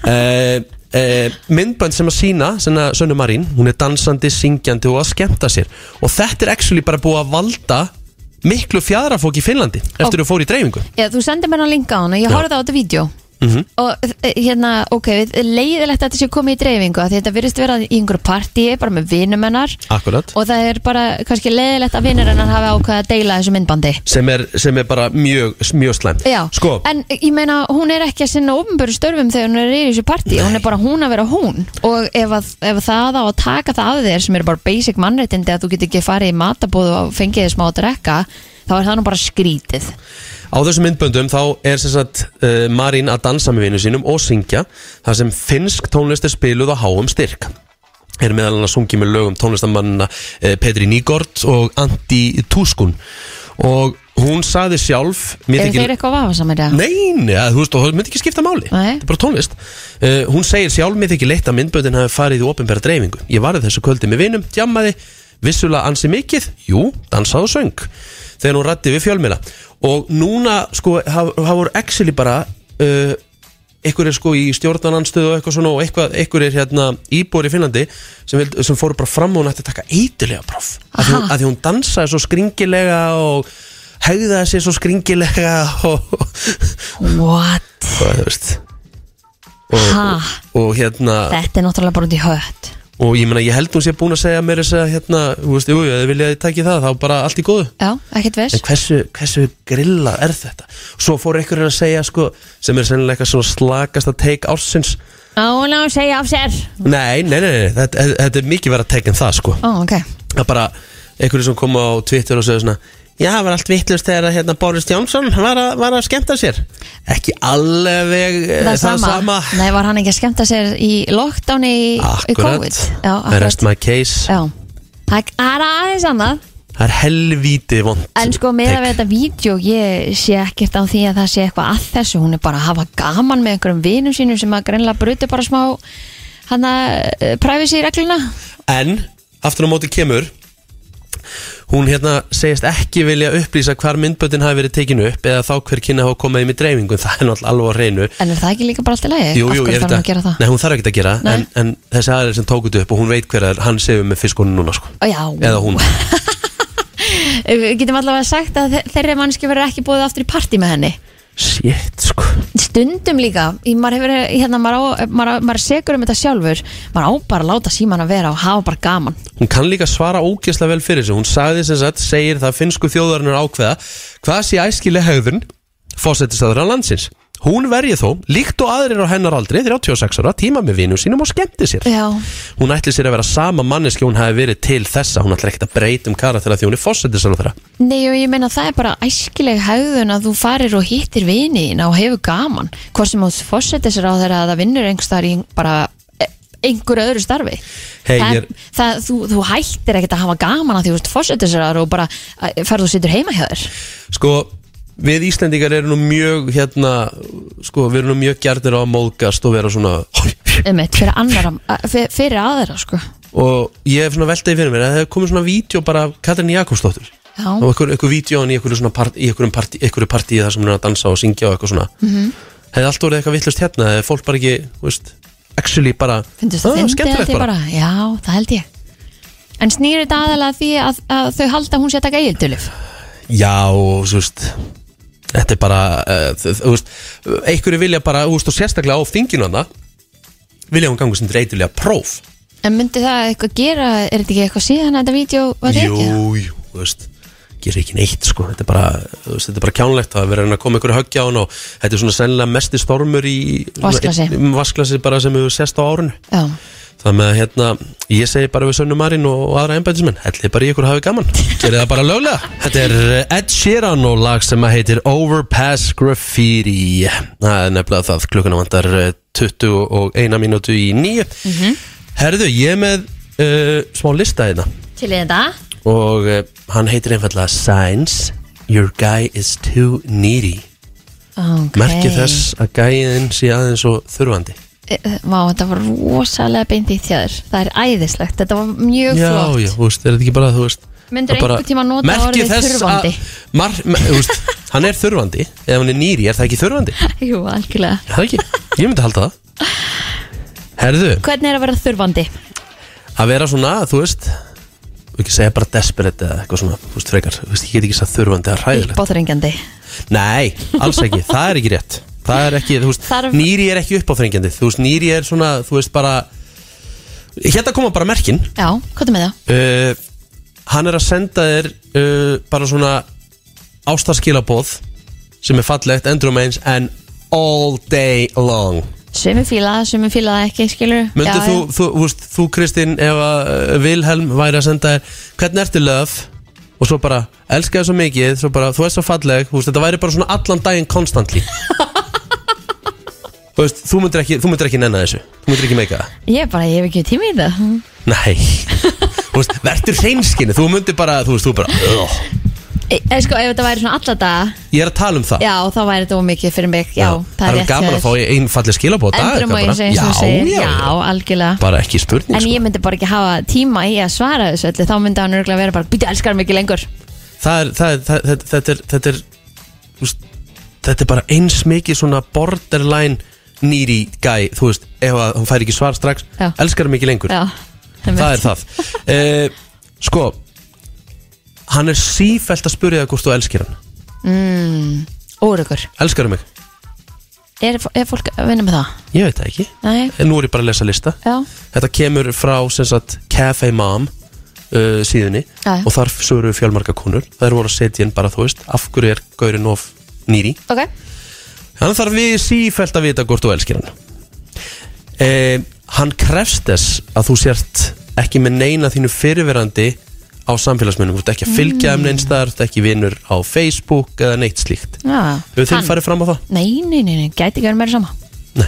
Uh, [LAUGHS] uh, myndbönd sem að sína Sönnu Marín, hún er dansandi, syngjandi og að skemmta sér. Og þetta er actually bara búið að valda miklu fjadrafók í Finnlandi eftir að þú fór í dreifingu. Já, þú sendir mér ná linka á hana, ég horfði á þetta vídeo Mhm. og eh, hérna, ok, leiðilegt að þetta sé komið í dreifingu því þetta virðist vera í einhverju partíi bara með vinumennar Akkurat. Og það er bara kannski leiðilegt að vinur hennar hafi ákveða að deila þessu myndbandi. Sem er, sem er bara mjög, mjög slæmt. Já, Sko, en ég meina hún er ekki að sinna ofnböru störfum þegar hún er í þessu partí. Hún er bara hún að vera hún. Og ef, að, ef það á að taka það af þér sem er bara basic mannréttindi að þú getur ekki farið í matabúð og fengið þér smá að drekka þá er það nú bara skrítið á þessum myndböndum þá er sagt uh, Marín að dansa með vinnu sínum og syngja þar sem finnsk tónlist er spiluð á háum styrk er meðal hann að sungja með lögum tónlistamannina uh, Petri Nýgård og Andi Túskun og hún saði sjálf Er þykir- þeir eitthvað vafasamir? eða? Nei, neða, þú veist, það myndi ekki skipta máli Nei. Þetta er bara tónlist uh, Hún segir sjálf mér þykir leitt að myndböndin hafi farið í opinbera dreifingu Ég varði þessu kvöldi með vinum, djammaði Vissulega ansi mikið, jú, dansað og söng Þegar hún rætti við fjölmila Og núna, sko, hafa voru actually bara uh, Ekkur er sko í stjórnananstöðu og eitthvað svona Og eitthvað, ekkur er hérna íbúar í Finnlandi sem, vild, sem fóru bara fram og hún ætti að taka eitilega próf. Að því, að því hún dansaði svo skringilega og hegðaði sér svo skringilega og, og, What? veist. Og, Ha? og hérna Þetta er náttúrulega bara út í hött og ég meina ég held hún sé búin að segja mér þess að hérna, þú veist, jú, ef þið viljaði tæki það þá bara allt í góðu. Já, ekkert En veist hversu, hversu grilla er þetta? Svo fór einhverjum að segja sko sem er sennilega eitthvað svona slakast að take ársins. Áná, segja af sér. Nei, nei, nei, nei þetta, þetta er mikið verið að take en það sko. Ó, ok. Það er bara einhverju sem kom á Twitter og segja svona Já, það var allt vittlust þegar hérna, Boris Johnson var að, var að skemmta sér. Ekki alveg eh, Það, sama. Nei, var hann ekki að skemmta sér í lockdowni í, í COVID? Já, Rest my case. Já. Það það er aðeins annað. Það er helvíti vond En sko með að þetta vídeo ég sé ekkert á því að það sé eitthvað að þessu. Hún er bara að hafa gaman með einhverjum vinum sínum sem að greinlega bruti bara smá hann að privacy regluna En, aftur á móti kemur Hún hérna segist ekki vilja upplýsa hvar myndböndin hafi verið tekinu upp eða þá hver kynna hafa komið í með dreifingu [LAUGHS] það er náttúrulega alveg á hreinu En er það ekki líka bara alltaf leið? Jú, jú, Af ég veit að? Nei, hún þarf ekki að gera en, en þessi aðeins sem tók þetta upp og hún veit hver er hann segur með fiskunum núna sko. Já, eða hún [LAUGHS] Við getum allavega sagt að þe- þeirri mannski verður ekki búið aftur í partí með henni Shit, sko. Stundum líka, í, maður, hefur, hérna, maður, á, maður, á- maður er segur um þetta sjálfur. Maður á bara að láta síman að vera og hafa bara gaman. Hún kann líka svara ógeðslega vel fyrir sig. Hún sagði sem sagt, segir það finnsku þjóðarinnar ákveða Hvað sé æskileg hegðun Fósettistaður landsins Hún verið þó, líkt og aðrir á hennar aldri 36 ára, tíma með vinum sínum og skemmti sér. Já, Hún ætli sér að vera sama manneski hún hafi verið til þessa. Hún ætli ekkert að breyta um karakter því hún er fósettistaður þeirra nei og ég meina það er bara æskileg hegðun að þú farir og hittir viniðina og hefur gaman. Hvort sem þú fórsetir sér á þeirra að það vinnur einhverstaðar í bara e- einhverju öðru starfi. Hey, það, ég er- er- það, þú, þú hættir ekkert að hafa gaman að því þú fórsetir sér og bara eh, ferð og situr heima hjá þér. Sko, við Íslendingar erum nú mjög hérna, sko, við erum nú mjög gjarnir á að móðgast og vera svona [LAUGHS] Einmitt, fyrir, annara, fyrir, fyrir aðra sko. og ég hef svona veltaði fyrir mér að það hefur komið svona vídeo bara af Katrin Jakobsdóttur Já. og einhver, einhver vídeo í einhverju partí, partíi þar sem hún er að dansa og syngja og eitthvað svona mm Mhm. -hmm. hefði allt orðið eitthvað vittlust hérna hefði fólk bara ekki, veist, actually bara Finnst það "Ah, fyndið skemmtilegt ég bara? Já, það held ég En snýr þetta aðalega að því að, að þau halda hún sé að taka eigildulif Já, og þú veist Þetta er bara, uh, veist Einhverju vilja bara, þú veist, og sérstaklega á þinginu hana Vilja hún gangu sem dreitulega próf En myndi það eitthvað gera, er þetta ekki eitthvað síðan að þetta vídeo var tekið? Jú, jú, þú veist Gerir ekki neitt, sko Þetta er bara, veist, þetta er bara kjánlegt að vera að koma einhverju höggja á hann og þetta er svona sennilega mesti stormur í Vatnsglasi. Vasklasi bara sem hefur sest á árinu Já, Með að hérna, ég segi bara við Sönnu Marín og, og aðra embætismenn Hellið bara í ykkur hafi gaman, gerið það bara löglega. [LAUGHS] Þetta er Ed Sheeran og lag sem að heitir Overpass Graffiti. Það er nefnilega það, klukkuna vantar eh, 21 mínútu í nýju Herðu, ég er með uh, smá lista hérna. Til þetta. Og uh, hann heitir einfallega Signs Your guy is too needy. Okay. Merkið þess að gæðin sé aðeins og þurfandi. Eh, Vá, þetta var rosalega beint í þér. Það er æðislegt, þetta var mjög Já, flott. já, þú veist, er þetta ekki bara, þú veist bara- einhvern tímann nota orðið þurfandi? að- Mar, þú veist, hann er þurfandi. Ef hann er nýri, er það ekki þurfandi? [LAUGHS] Jú, algjörlega. Er Það ekki, ég myndi halda það. Herðu, Hvernig er að vera þurfandi? að vera svona, þú veist ekki segja bara desperate eða eitthvað svona Þú veist, frekar, þú veist, ég get ekki sagt þurfandi að hræðilegt. Uppáþrengjandi. Nei, alls ekki, það er ekki rétt Það er ekki, þú veist, Þarf- nýri er ekki uppáþrengjandi. Þú veist, nýri er svona, þú veist, bara Hérna koma bara merkin. Já, hvað er með það? uh, Hann er að senda þér uh, bara svona ástarskilabóð sem er fallegt, endurum eins en all day long. Sumi fíla sumi fíla ekki, skilur Möndu þú, þú, þú, veist, þú Kristín ef að uh, Vilhelm væri að senda þér hvernig ertu löf og svo bara, elska þér svo mikið svo bara, þú ert svo falleg, veist, þetta væri bara svona allan daginn constantly [LAUGHS] Þú veist, þú myndir ekki, þú myndir ekki nenna þessu. Þú myndir ekki meika það. Ég bara, ég hef ekki tíma í það. Nei. [LAUGHS] Þú veist, verður hreinskinu Þú myndir bara, þú veist, þú bara "Ugh." e, e, Sko, ef þetta væri svona alla daga Ég er að tala um það. Já, þá væri þetta ómikið fyrir mig. Já, það er rétt gaman að fá þér. einfalli skilabóta Endurum og eins eins og segir. Já, algjörlega. Bara ekki spurning En sko. ég myndi bara ekki hafa tíma í að svara þessu öllu. Þá myndi hann örgulega vera bara Býtu, elskar mig ekki lengur. Það er, það er, það, þetta, þetta er, þetta er þú veist, Þetta er bara eins mikið svona borderline needy guy Þú veist, ef að hún fær ekki svar strax Já. Elskar mig ekki lengur. Já, Það er það. Uh, Sko Hann er sífælt að spyrja það hvort þú elskir hann mm, Órugur Elskar mig? er, er fólk að vinna með það? Ég veit það ekki. Nei, En nú er ég bara að lesa lista. Já, Þetta kemur frá sem sagt Cafe Mom uh, síðunni. Já. og þar sögur fjölmarga konur. Eru voru að setja inn bara þú veist af hverju er gaurinn of nýri? Ok Hann þarf við sífælt að vita hvort þú elskir hann. Eh, Hann krefst þess að þú sért ekki með neina þínu fyrirverandi á samfélagsminnum, þú ert ekki að fylgja um neins þar, þú ert ekki vinur á Facebook eða neitt slíkt. Já, Hefur þið hann- farið fram á það? Nei, nei, nei, nei, gæti ekki verið meira sama. Nei.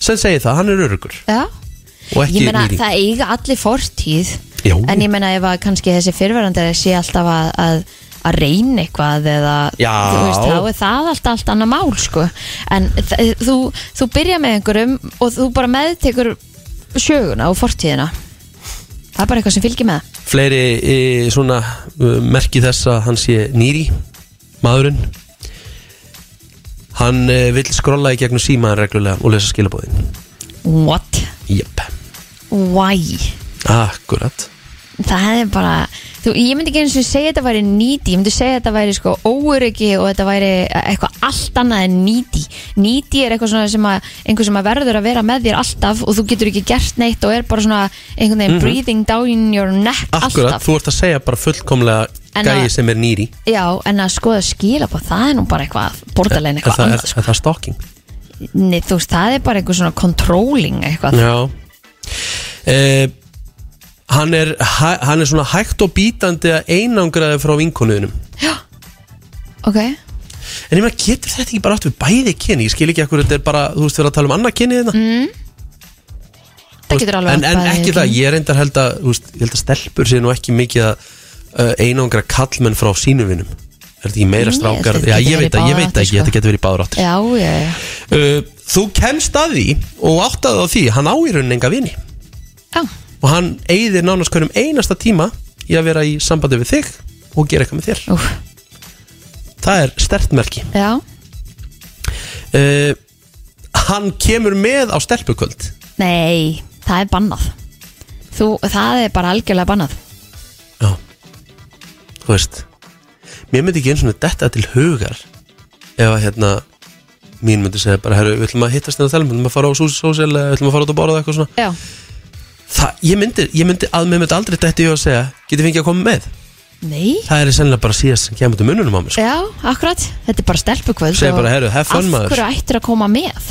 Sem segir það, hann er örugur Já, og ekki ég meina nýri það eiga allir fortíð. Já. En ég meina ef að kannski þessi fyrirverandi sé alltaf að, að, að reyna eitthvað eða veist, þá er það alltaf allt annað mál sko. en þú, þú byrja með einhverjum og þú bara meðtekur söguna og fortíðina. Það er bara eitthvað sem fylgir með. Fleiri e, svona uh, merki þess að hann sé nýri maðurinn. Hann e, vill skrolla í gegnum símaðan reglulega og lesa skilabóðin What? Jep, Why? akkurat það er bara þú, ég myndi ekki eins og segja þetta væri nýti ég myndi segja þetta væri sko óöryggi og þetta væri eitthvað allt annað en nýti nýti er eitthvað svona sem að einhver sem að verður að vera með þér alltaf og þú getur ekki gert neitt og er bara svona einhvern veginn breathing down your neck. Akkurat, alltaf þú ert að segja bara fullkomlega að- gæi sem er nýri já, en að skoða skilabóð það er nú bara eitthvað bordarlegin Er eitthvað er, annað sko. er það stalking? Nei, þú veist, það er bara einhver svona controlling eitthvað Já eh, hann, er, hann er svona hægt og bítandi að einangraði frá vinkonuðinum ok, En ég meina, getur þetta ekki bara átt við bæði kynni? Ég skil ekki akkur þetta er bara, þú veist, vera að tala um annað kynni þetta Mm. það getur alveg en, átt en ekki það, ég reyndar held að veist, ég held að stelpur séu nú ekki mikið að uh, einangra kallmenn frá sínum vinnum Er þetta ekki meira Ég strákar? að þetta Já, ég veit að, ég veit ekki, sko. þetta getur verið báður áttir já, já, já, uh, Þú kemst að því og áttaði á því, hann á í rauninni enga vini já. Og hann eigðir nánast hverjum einasta tíma í að vera í sambandi við þig og gera eitthvað með þér. Úf, Það er stertmerki já. uh, Hann kemur með á stelpukvöld. Nei, það er bannað. Þú, það er bara algjörlega bannað. Já. Þú veist Mér myndi ekki eins og þetta til hugar Ef að hérna Mín myndi segja bara, herru, við ætlum að hittast hérna að tala Við ætlum að fara á eða við ætlum að fara út að borða eitthvað svona. Já, Það, ég myndi, ég myndi að mér myndi aldrei þetta í að segja Getið fengið að koma með nei Það er sennilega bara síðast sem kemur til mununum á mér sko. Já, akkurat, þetta er bara stelpukvöld og bara, heyrðu, have fun, Af maður. hverju ættir að koma með?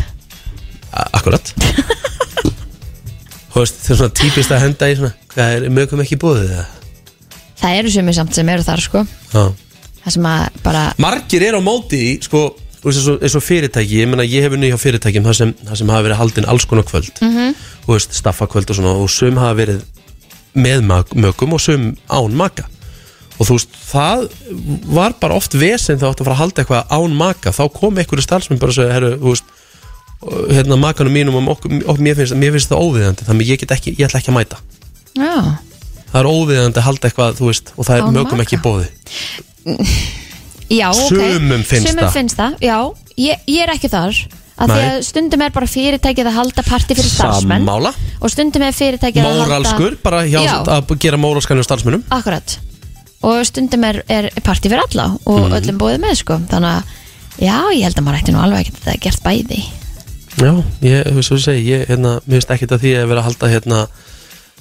A- Akkurat [LAUGHS] Þú veist, það er svona típist að henda í svona Hvað er, mögum ekki búið það? Það eru sumir samt sem eru þar sko Já Það sem að bara margir er á móti í, sko, þú veist, eins og, eins og fyrirtæki ég meina ég hefur nýja á fyrirtækjum það sem, það sem hafa verið haldin alls konar kvöld. -hmm. Þú veist, staffakvöld og svona og sum hafa verið með mögum og sum án maka. Og þú veist, það var bara oft vesen þá átt að fara að halda eitthvað án maka. Þá kom einhverju starfsmenn bara að segja herru, þú veist hérna makanum mínum og, okkur, og mér, finnst, mér finnst það óviðandi þannig ég get ekki, ég ætla ekki að mæta. Já, það er óviðandi að halda eitthvað, þú veist og það er mögum ekki bóði já ok. Sumum finnst Sumum finnst það, já. Ég, ég er ekki þar að Því að stundum er bara fyrirtækið að halda parti fyrir starfsmenn Sammála. Og stundum er fyrirtækið að halda móralskur, bara hjá, Já. að gera móralskan hjá starfsmönnum. Akkurat. Og stundum er, er partí fyrir alla Og Mhm. öllum búið með sko. Þannig að Já, ég held að maður ætti nú alveg ekki þetta gert bæði. Já, ég, þú veist, þú segi, ég, hérna, mér finnst ekkert að því að vera að halda hérna,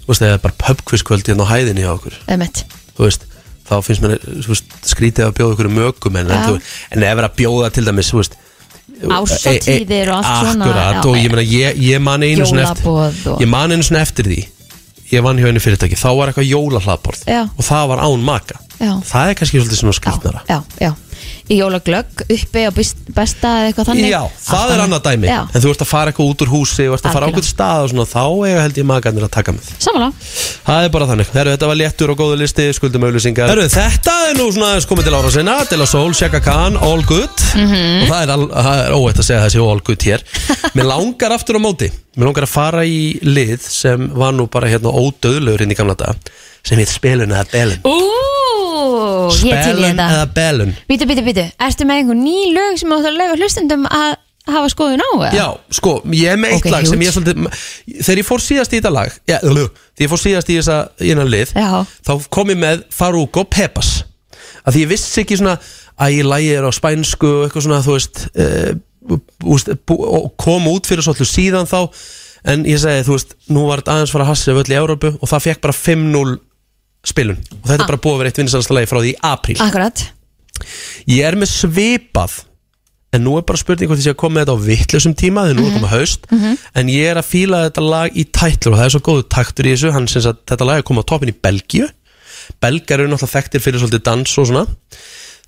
þú veist, eða bara pubquizkvöld hérna á hæðinni hjá okkur, Ömmit þú veist þá finnst mér, þú veist, skrítið að bjóða okkur mögum en, en, Já. þú, en ef er að bjóða til dæmis, þú veist Árshátíðir og allt svona, Akkurat, og ég meina, ég, ég man einu svona eftir Jólaboð og- ég man einu svona eftir því ég vann hjá einu fyrirtæki, þá var eitthvað jólahlaðborð Já. og það var án maka Já. það er kannski svolítið svona já, skrítnara já, já Í jólaglögg uppi á best- besta eða eitthvað þannig? Já, það Allt er annað dæmi. Já, En þú ert að fara eitthvað út úr húsi og ert að fara á Algjörlega. eitthvað stað og svona Þá eiga held ég magarnir að taka með. Samanlá Það er bara þannig. Heru, Þetta var léttur og góðu listi, skuldum auðlýsingar Heru, Þetta er nú svona aðeins komið til ára sinna. Til að Soul, Shaka Khan, All Good. Mhm. Og það er, al, það er óætt að segja þessi All Good hér. [LAUGHS] Mér langar aftur á móti. Mér langar að fara í lið sem var nú bara hérna ódöðlegur inn í gamla dag Sem heit Spelun eða Belun Ú, ég til í Spelun þetta eða Belun Býtu, býtu, býtu, ertu með einhver ný lög sem ætlar að löga hlustendum að hafa skoðun á? eða? Já, sko, ég er með eitt Ok, lag sem ég svolítið Þegar ég fór síðast í þetta lag já, Þegar ég fór síðast í þessa innan lið Já. Þá kom ég með Faruk og Pepas að því ég vissi ekki svona að ég lægi er á spænsku og eitthvað svona þú veist, uh, úst, bú, og kom út fyrir svolítið síðan þá en ég segi þú veist nú var þetta aðeins fara að hassi af öll í Európu og það fekk bara 5-0 spilun. Og þetta er Ah. bara búið að vera eitt vinnisalasta lagi frá því í apríl. Akkurat. Ég er með svipað en nú er bara spurning hvort ég sé að koma með þetta á vittlusum tíma þegar nú er komið haust en ég er að fíla þetta lag í tætlur og það er svo góðu taktur í þessu. Hann syns að þetta lag er komið á toppin í Belgíu. Belgar eru náttúrulega þekktir fyrir svolítið dans og svona.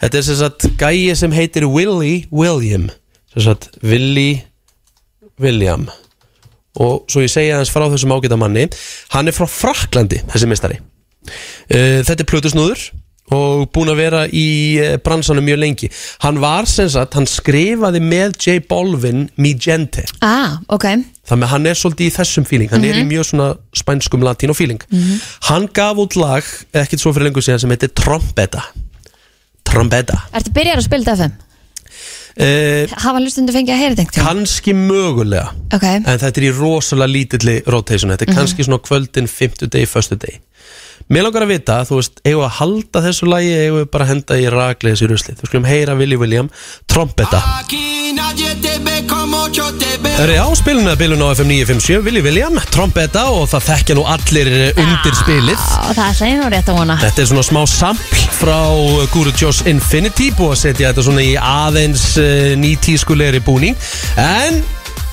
Þetta er sem sagt gæi sem heitir Willie William. Sem sagt Willie William. Og svo ég segja aðeins frá þessum ágæta manni. Hann er frá Fraklandi, þessi mistari þetta er Plutusnúður og búin að vera í uh, bransanum mjög lengi. Hann var sem sagt, hann skrifaði með J Balvin Migente. Ah, ok. Þannig að hann er svolítið í þessum feeling. Hann er í mjög svona spænskum latínó feeling. Hann gaf út lag ekkert svo fyrir lengur síðan sem heitir Trombetta. Trombetta. Ertu byrjar að spila þetta FM? uh, Hafa hlustundu fengið að heyra þetta kannski mögulega. Ok, en þetta er í rosalega lítilli rotation. Þetta er kannski svona kvöldin, fimmtudegi, föstudegi Mér langar að vita, þú veist, eigum við að halda þessu lagi, eigum við bara að henda í ragli þessu rusli. Þú skulum heyra Willi William, veo. Það er á spilinu að bilinu á FM 957, Willi William, trompeta og það þekkja nú allir eh, undir spilið. og það segir nú rétt að vona Þetta er svona smá sampl frá Guru Joss Infinity búið að setja þetta svona í aðeins uh, nýtískulegri búning en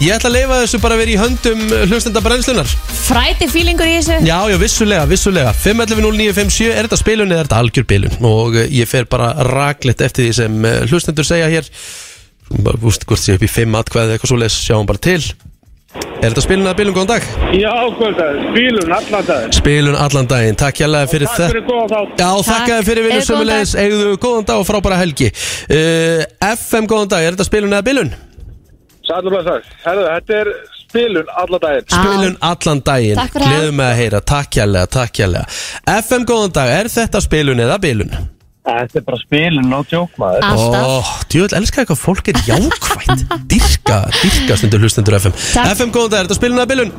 ég ætla að leifa þessu bara að vera í höndum hlustenda brennslunar Fræti fílingur í þessu? Já, já, vissulega, vissulega. 511-0957, er þetta spilun eða er þetta algjör bilun? Og uh, ég fer bara raklegt eftir því sem uh, hlustendur segja hér. Bara, úst, hvort sé upp í 5 atkvæði eitthvað svo les, sjáum bara til. Er þetta spilun eða bilun, góðan dag? Já, það er, spílun allan daginn. Spilun allan daginn, takk hérlega fyrir Takk þetta fyrir góða þátt. Já, Takk. þakka Sælum að það. Herðu, þetta er spílun allan daginn. Spilun allan daginn Takk fyrir það. Gleðum með að heyra, takk hérlega, takk hérlega FM góðan dag, er þetta spilun eða bilun? Þetta er bara spílun, no joke maður. Alltaf Ó, djúvel, elska eitthvað fólk er jákvætt [LAUGHS] Dyrka, dyrka stundur hlustendur FM Takk. FM góðan dag, er þetta spilun eða bilun?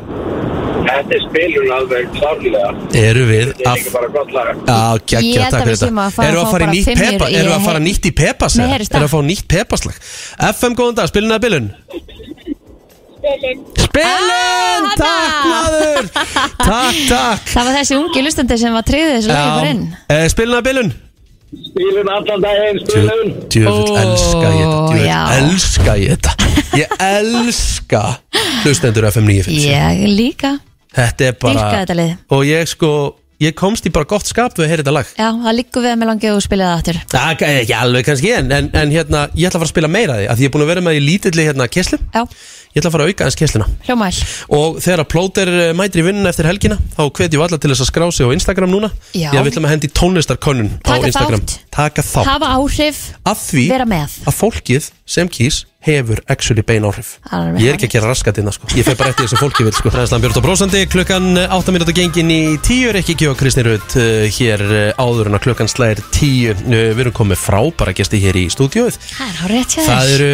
Þetta er spílun alveg klárlega. Eru við Þetta er að líka bara gott laga. Já, Ég geggja, held takk að fyrir við séum að fara Eru að að fá fara bara nýtt fimmjur pepa í- Eru að fara nýtt í pepas Nei, heyrðu, Eru að fá nýtt pepaslag FM góðan dag, spilun eða bilun? Spilun Ah, Takk þarna. maður Takk, takk Það var þessi ungi lustandi sem var tryggðið þessu lagi bara inn Eh, Spilun eða bilun? Spílun allan daginn, spílun. Djöfull Ó, elska ég þetta Djöfull já. elska ég þetta Ég elska hlustendur FM 957 Ég líka Þetta er bara Dýrka þetta lið. Og ég sko Ég komst í bara gott skap við að heyra þetta lag. Já, það líkur við að mér langið og spila það aftur. Það er ekki alveg kannski en, en, en hérna, ég ætla að fara að spila meira af því að ég er búin að vera með í lítilli hérna kesslu Já, Ég ætla að fara að auka aðeins kessluna hljómæl Og þegar að plóter eh, mætir í vinnuna eftir helgina Þá hvetjum við alla til þess að skrá sig á Instagram núna. Já. Ég ætlum að hendi tónlistarkönnun á Taka Instagram. þátt. Taka þátt. Hafa áhrif, Að því vera með. að fólkið sem kýs hefur actually bein áhrif. Alveg. Ég er ekki að gera raskat innan sko. Ég fer bara eftir þessu fólki vil sko. Ræðslan Björn og Brósandi Klukkan 8 minúti gengin í 10 er ekki ekki og Kristi Rutt uh, Hér uh, áður en að klukkan slæðir 10 uh, Við erum komið frábæra gesti hér í stúdíóið. Það er hár rétt hjá Það eru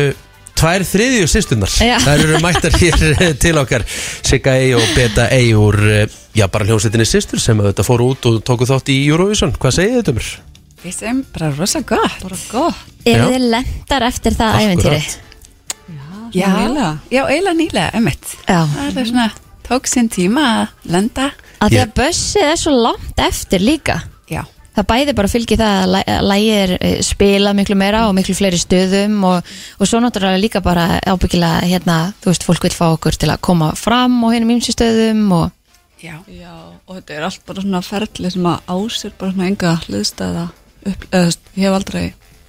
tvær þriðju sýstunar. Það eru mættar hér eh, til okkar. Sigga Ey og Beta Ey úr uh, Já bara hljómsveitinni sýstur sem þetta fóru út og tóku þátt í Eurovision. Hvað segið um þér? Við segjum bara rosa gott. Bara gott. Eru Já. þið lendar eftir það æventýri? Já, eiginlega. já eiginlega nýlega, emmitt Já. Það er svona, tók sinn tíma að lenda. Að því að bössið er svo langt eftir líka Það bæði bara fylgir það að læ- að lægið er eh, spilað miklu meira og miklu fleiri stöðum og, og svo náttúrulega líka bara ábyggilega hérna, þú veist, fólk vil fá okkur til að koma fram og hérna mýmsi stöðum og já. Já, og þetta er allt bara svona ferli sem að ásir bara svona enga hliðstæða upp, eða, Ég hef aldrei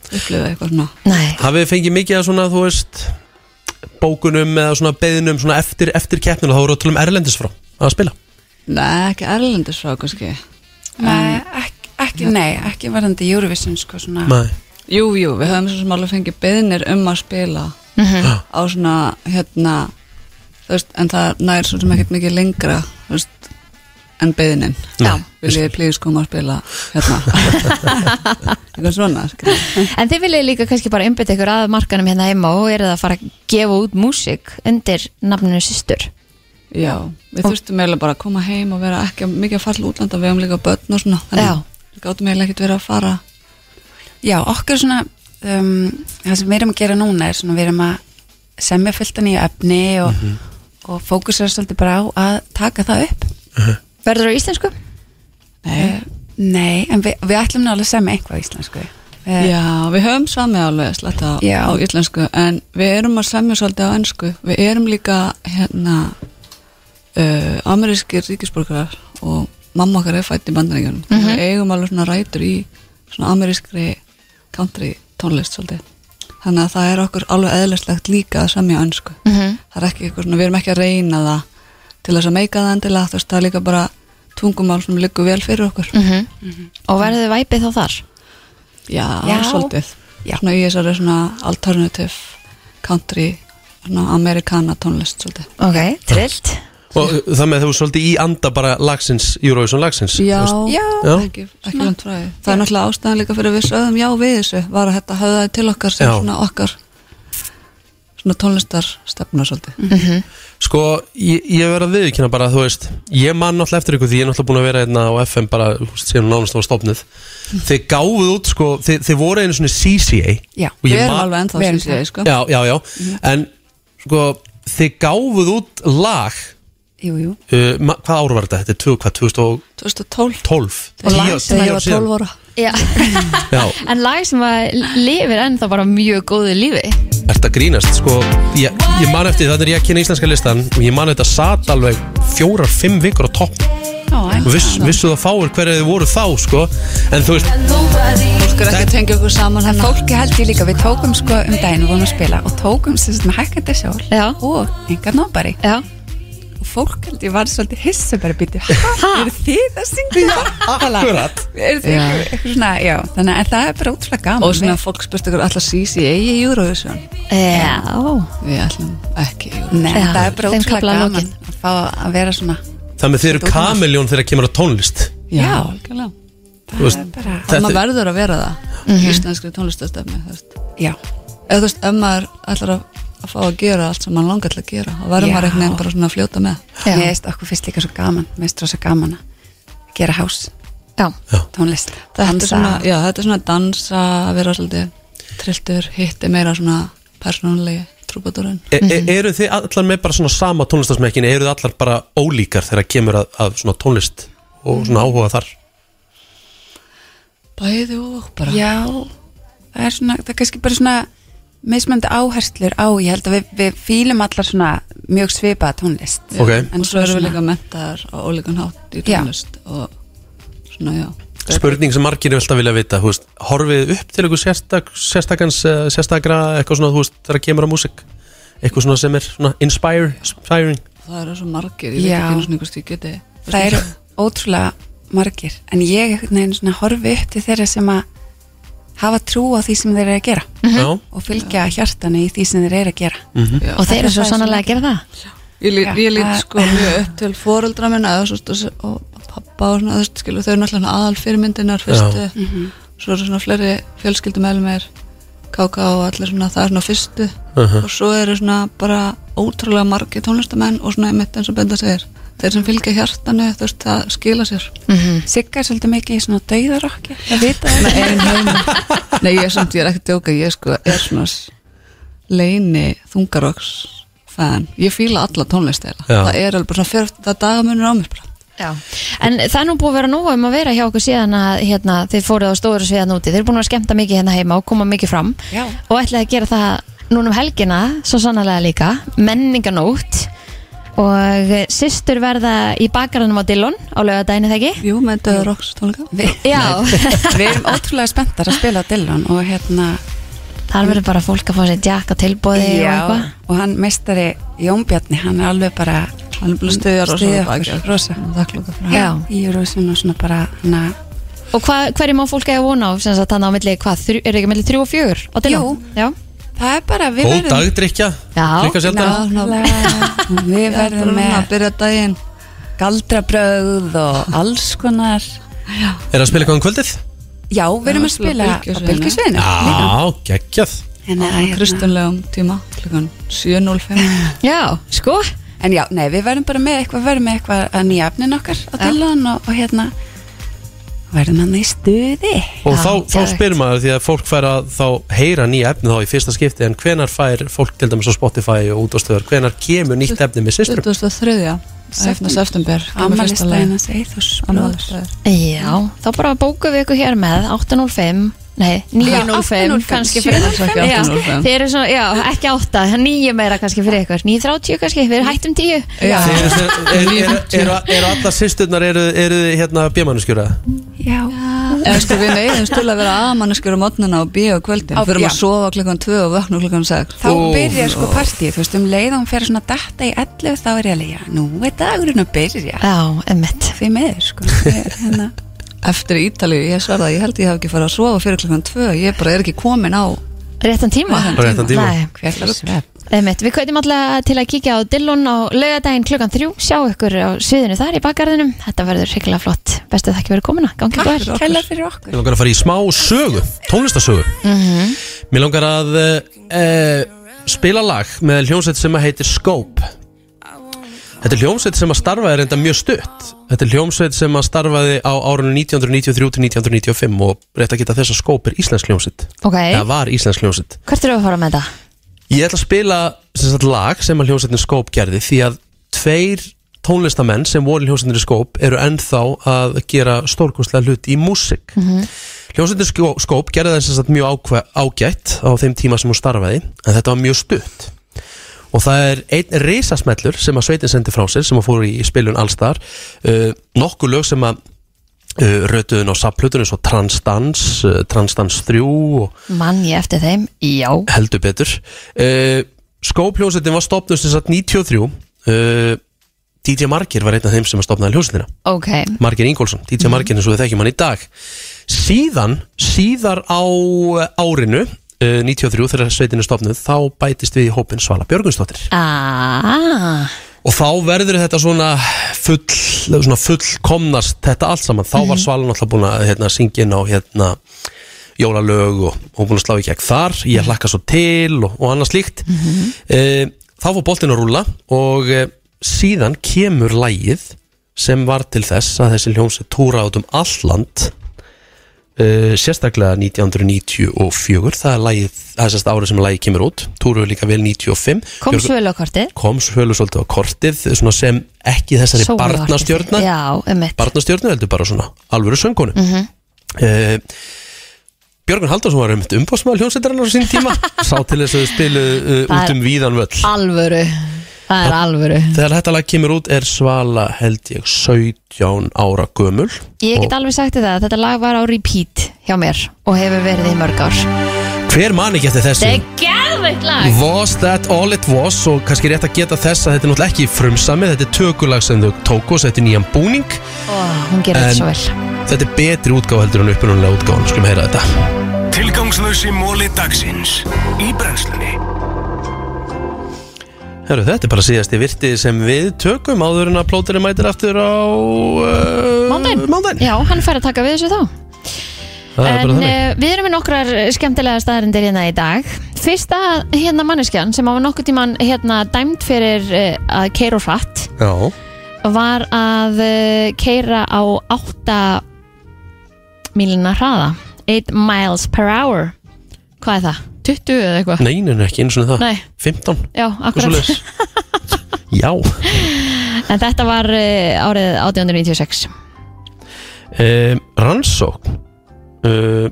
upplifað eitthvað svona. Nei, Hafið þið fengið mikið að svona, þú veist bókunum eða svona beðinum svona eftir, eftir keppnina? Þá voru að tala um erlendis frá að spila. Nei, ekki erlendis frá kannski. Nei, ekki, ekki, nei, ekki verðandi Eurovision sko svona Nei. Jú, jú, við höfum svo sem alveg fengið beðnir um að spila á svona, hérna þú veist, en það nær svo sem ekkert mikið lengra þú veist, en beðinin Já. Viljið þið plíðis koma að spila hérna [LAUGHS] eitthvað svona. En þið viljið líka kannski bara einbytta ykkur að markanum hérna heima og eru það að fara að gefa út músík undir nafninu systur Já, við þurftum eiginlega bara að koma heim og vera ekki mikið að fara til útlanda við höfum líka börn og svona Já. Við gátum eiginlega ekkert verið að fara. Já, okkur svona um, það sem við erum að gera núna er svona við erum að semja fullt af nýju efni og, Mhm. og fókusera svolítið bara á að taka það upp. Verður það á íslensku? Nei, Nei en við, við ætlum náttúrulega að semja einhvað á íslensku. Uh, Já, við höfum sami alveg sletta á, íslensku en við erum að semja svolítið á ennsku við erum líka hérna uh, amerískir ríkisborgarar og mamma okkar er fætt í bandaríkjunum mm Mhm. við eigum alveg svona rætur í svona amerískri country tónlist svolítið þannig að það er okkur alveg eðlislegt líka að semja á ennsku Mhm. það er ekki eitthvað svona, við erum ekki að reyna það til þess að meika það endilega þú veist, það er líka bara tungumál sem liggur vel fyrir okkur Mhm. Og verður þið væpið þá þar? Já, Já. svolítið Já. Svona í þessari svona alternative country svona amerikana tónlist svolítið Ok, trillt Og það með þú svolítið í anda bara lagsins, Eurovision lagsins Já. Já, Já. ekki, ekki langt frá því Það er náttúrulega ástæðan líka fyrir að við sögðum já við þessu var að þetta höfðaði til okkar sem Já. svona okkar svona tónlistar stefna svolítið Mhm. Sko, ég, ég verð að viðkynna bara, þú veist Ég man náttúrulega eftir ykkur því ég er náttúrulega búin að vera hérna á FM bara, síðan nánast var stopnið Þið gáfuð út, sko, þið, þið voru einu svona CCA Já, Og ég Við erum alveg ennþá sé sko. Já, já, já En, sko, þið gáfuð út lag jú, jú. Uh, Hvað ár var þetta? Þetta er tvö, hvað, 2012 2012 Og lag Tíu- sem tíu Þegar ég ár var síðan. 12 ára. Já. Já, [LAUGHS] En lag sem að lifir ennþá bara mjög góðu lífi. Ert að grínast? Sko, ég, ég man eftir, þetta er ég að kynna íslenska listan Og ég man þetta sat alveg fjórar, fimm vikur á topp. Já, en Og viss, vissu það fáir hverju þið voru þá, sko. En þú veist, Fólk er ekki að tengja okkur saman hérna. fólki held ég líka, við tókum sko um daginn og vorum að spila og tókum sem sagt með hækkandi Já. og engar nóbari Já og fólk held ég var svolítið hissa bara býti, eru þið að syngja? Akkurat. Eru þið Já. eitthvað, eitthvað svona, já, þannig að það er bara útrúlega gaman Og svona fólk spurt ykkur alltaf CCA í Eurovision? Já. Við ætlum ekki í Eurovision. Nei, Já, það er bara þeim útrúlega kafla gaman lokið. að fá að vera svona Það með þið eru kameljón þegar kemur að tónlist. Já, algjörlega. Þú veist, það er bara, Þetta- maður verður að vera það Mhm. íslenskri tónlistastöfni þú veist. já, eða þú veist, ef maður ætlar að, að fá að gera allt sem maður langar til að gera. Þá verður maður einhvern veginn bara svona að fljóta með. Já. mér veist okkur fyrst líka svo gaman mér veist rosa gaman að gera hás. Já. Tónlist, þetta er, dansa. svona, já, þetta er svona að dansa að vera svolítið trilltur, hitt er meira svona persónulegi trúbadurinn e e eru þið allar með bara svona sama tónlistasmekkin Eru þið allar bara ólíkar þegar kemur að, að svona tónlist Og svona áhuga þar? Bæði og bara. Já, það er svona, það er kannski bara svona mismöndi áherslur á, ég held að við, við fýlum allar svona mjög svipaða tónlist Ok. og svo erum við líka mentaðar á ólíkan hátt í Já. tónlist og svona, já Spurning sem margir er alltaf vilja vita þú veist, Horfið upp til einhver sérstak, sérstakans eh, Sérstakra eitthvað svona þú veist Þegar kemur að músik Eitthvað svona sem er svona inspire, inspiring það eru svo margir, ég veit Já. ekki einu svona einhvers geti það eru ótrúlega margir en ég veginn svona horfi upp til þeirra sem að hafa trú á því sem þeir eru að gera. Já, og fylgja hjartanu í því sem þeir eru að gera. Já. Og þeir eru svo sannlega að gera það? Ég, lít, Já, ég lít sko mjög upp til foreldra minna og pappa og svona, þú veist, skilu, þau eru náttúrulega aðal fyrirmyndinar fyrstu, svo eru svona fleiri fjölskyldum elmeir, KK og allir svona, það er svona fyrstu. Og svo eru svona bara ótrúlega margi tónlistamenn og svona mitt eins og benda segir, þeir sem fylgja hjartanu þú veist, það skila sér. Sigga er svolítið mikið í svona dauðarokki það vita það Nei, ég er samt, ég er ekki að djóka, ég sko er svona leini þungaroks fan, ég fíla alla tónlist eða, Já. það er alveg bara svona fyrir það dagamunur á mér bara. Já. En það er nú búið að vera nóg um að vera hjá okkur síðan að hérna, þið fóruð á stóður sviðan úti. Þið eru búin að skemmta mikið hérna heima og koma mikið fram. Já. Og ætlaði að gera það núna um helgina Svo sannlega líka. Menninganót Og systur verða í bakaranum á Dillon Á laugardaginu þegar ekki? Jú, með döðaroks tónleika Vi, Já, við erum ótrúlega spenntar að spila á Dillon og hérna þar verður bara fólk að fá sér jakk á tilbóði og eitthvað. og hann meistari Jón Bjarni, hann er alveg bara hann er að rosa þakklúta fyrir Já. í Eurovision og svona bara hana, Og hva, hverju má fólk eiga vona á milli, hvað, þrjú, er ekki milli þrjú og fjögur á Dillon? Jú. Já, það er bara, við góð verðum dagdrykja Já. Drykka sjaldan náttúrulega, við verðum að með byrja daginn galdrabröð og alls konar. Er það að spila eitthvað um kvöldið? já, við erum Já, að spila á bylgjusviðinu. Já, geggjað. En, að, hérna, kristunlegum tíma klukkan 7.05 [LAUGHS] Já, sko. En já, nei, við verðum bara með eitthvað verðum með eitthvað að nýja efnin okkar á Dillon og, og hérna verðum hann í stuði Og þá, þá spyr maður því að fólk fær að þá heyra nýja efni þá í fyrsta skipti en hvenar fær fólk til dæmis á Spotify og útastöðar, hvenar kemur nýtt efni með systrum? 2003 eftir september kemur fyrsta lagi. Amalistæðin að segja þú Afmælisdaginn. Já, þá bara bókum við ykkur hér með 805 Nei, 905 805, kannski fyrir 805. Þið eru svona, já, ekki 8 9 meira kannski fyrir ykkur. 930 kannski, við erum hættum 10 Já. Þið eru- alla systurnar, eru þið hérna bjömanneskjura? Já, við neyðum til að vera aðmanneskjur á mótnuna og á kvöldin. Fyrir já. að sofa klukkan 2 og vakna klukkan 6 þá byrjar sko partíð Þú veist, um leið og hún fer svona datta í 11 þá er ég alveg, já, nú er dagurinn að byrja. Já, emmitt Því miður, sko. Hérna. Eftir Ítalíu, ég sverða, ég held ég hef ekki farið að sofa fyrir klukkan 2 Ég bara er ekki komin á Réttan tíma? Réttan tíma. Nei, svepp emmitt Við kveitum alltaf til að kíkja á Dillon á laugadaginn klukkan 3 Sjá ykkur á sviðinu þar í bakgarðinum. Þetta verður hrikalega flott. Bestu þakki fyrir komuna, gangi ykkur vel. Kælar fyrir okkur. Mér langar að fara í smá sögu, tónlistasögu Mér langar að uh, spila lag með hljómsveit sem heitir Scope Þetta er hljómsveit sem að starfaði reynda mjög stutt. Þetta er hljómsveit sem að starfaði á árunum 1993 til 1995 og rétt að geta þess að er íslensk hljómsveit. Ok, Það var íslensk hljómsveit. Hvert eru að fara með þetta? Ég ætla að spila sem sagt, lag sem að hljómsveitin Scope gerði því að tveir tónlistamenn sem voru hljómsveitin Scope eru ennþá að gera stórkostlega hlut í músik mm -hmm. Hljómsveitin Scope gerði þess að mjög ágætt á þeim tíma sem hún starfaði en þetta var mjög stutt og það er einn risasmellur sem að sveitin sendi frá sér sem að fóru í spilun allstar. Uh, nokkuð lög sem að uh, rötuðun á saplutunum svo Transdans, uh, Transdans 3 og Mann ég eftir þeim, já. Heldur betur. Uh, Skópljónsettin var stopnust þess að 93 uh, DJ Margir var einn af þeim sem að stopnaði hljónsettina Ok, Margir Ingólfsson, DJ Margir eins og við þekkjum hann í dag. Síðan, síðar á uh, árinu 93 þegar sveitin er stopnuð þá bætist við í hópin Svala Björgunsdóttir aaaah og þá verður þetta svona full, svona fullkomnast þetta allt saman, þá var Svala náttúrulega búin að hérna, syngja inn á hérna jólalög og hún búin að slá í gegn þar. Ég hlakka svo til og, og annað slíkt. Mm þá fór boltin að rúlla og e, síðan kemur lægið sem var til þess að þessi hljómsið túra át um e, sérstaklega 1994 það er lægið, það er sérst árið sem lægið kemur út. Túruðu líka vel 95 Kom svölu á kortið. Kom svölu svolítið á kortið sem ekki þessari barnastjörna barnastjörnu. Heldur bara svona alvöru söngkonu. Mm. -hmm. Björgun Haldarsson var um umbásmaður hljómsveitarinnar á sín tíma. [LAUGHS] Sá til þess að við spilu uh, Það út um víðan völl. Alvöru, það er alvöru. Þegar þetta lag kemur út er Svala held ég 17 ára gömul. Ég get alveg sagt það, þetta lag var á repeat hjá mér og hefur verið í mörg ár. Hver man ekki eftir þessu? Þetta er geðveikt lag. Was That All It Was? Og kannski rétt að geta þess að þetta er náttúrulega ekki frumsami þetta er tökulag sem þau tóku og settu nýjan búning. Ó, Hún gerir þetta svo vel. þetta er betri útgáð heldur en upprunalega útgáðan skulum heyra þetta. Tilgangslösi móli dagsins. Í brennslunni Herru, þetta er bara síðasti virti sem við tökum áður en að plóterinn mætir aftur á uh, Mándaginn. Já, hann fær að taka við þessu þá. Það er En bara þannig. uh, við erum með nokkrar skemmtilega staðarindir hérna í dag. Fyrsta hérna manneskjan sem hafa nokkuð tíman hérna dæmt fyrir uh, að keira og hratt Já, var að uh, keira á 8 mílina hraða 8 miles per hour. Hvað er það? 20 eða eitthvað? nei, nei, nei, ekki eins og það Nei. 15, Já, akkurat svoleiðis? [LAUGHS] Já En þetta var uh, árið 1896 um, Rannsókn uh,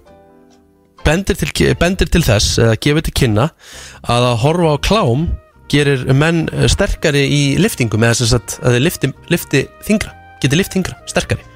bendir, til, bendir til þess eða gefur til kynna að að horfa á klám gerir menn eh, sterkari í liftingum eða sagt að þeir lifti, lifti þingra geti lift þingra, sterkari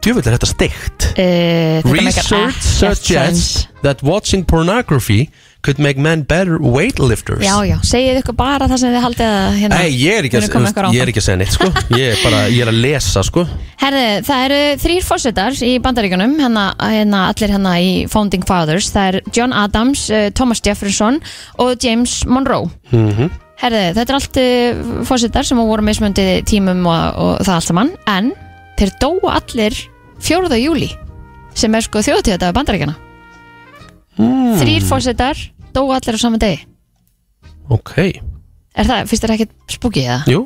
Djúvill er þetta steikt? Uh, Research suggests that watching pornography could make men better weightlifters. Já, já, segið ykkur bara það sem þið haldið að hérna Nei, ég er, ekki að, ykkur ég er ekki að segja neitt sko. Ég er bara, ég er að lesa sko. Herði, það eru þrýr fórsetar í bandaríkunum hérna, hérna allir hérna í Founding Fathers. Það er John Adams, uh, Thomas Jefferson og James Monroe. Mm Herði, þetta er allt uh, fórsetar sem voru mismöndi tímum og, og það allt saman. En þeir dóu allir 4. júli sem er sko þjóðtíðadagur bandaríkjana mm. Þrýr fórsetar dóu allir á saman degi. Ok, Er það, finnst þér ekkert spúkið það? jú,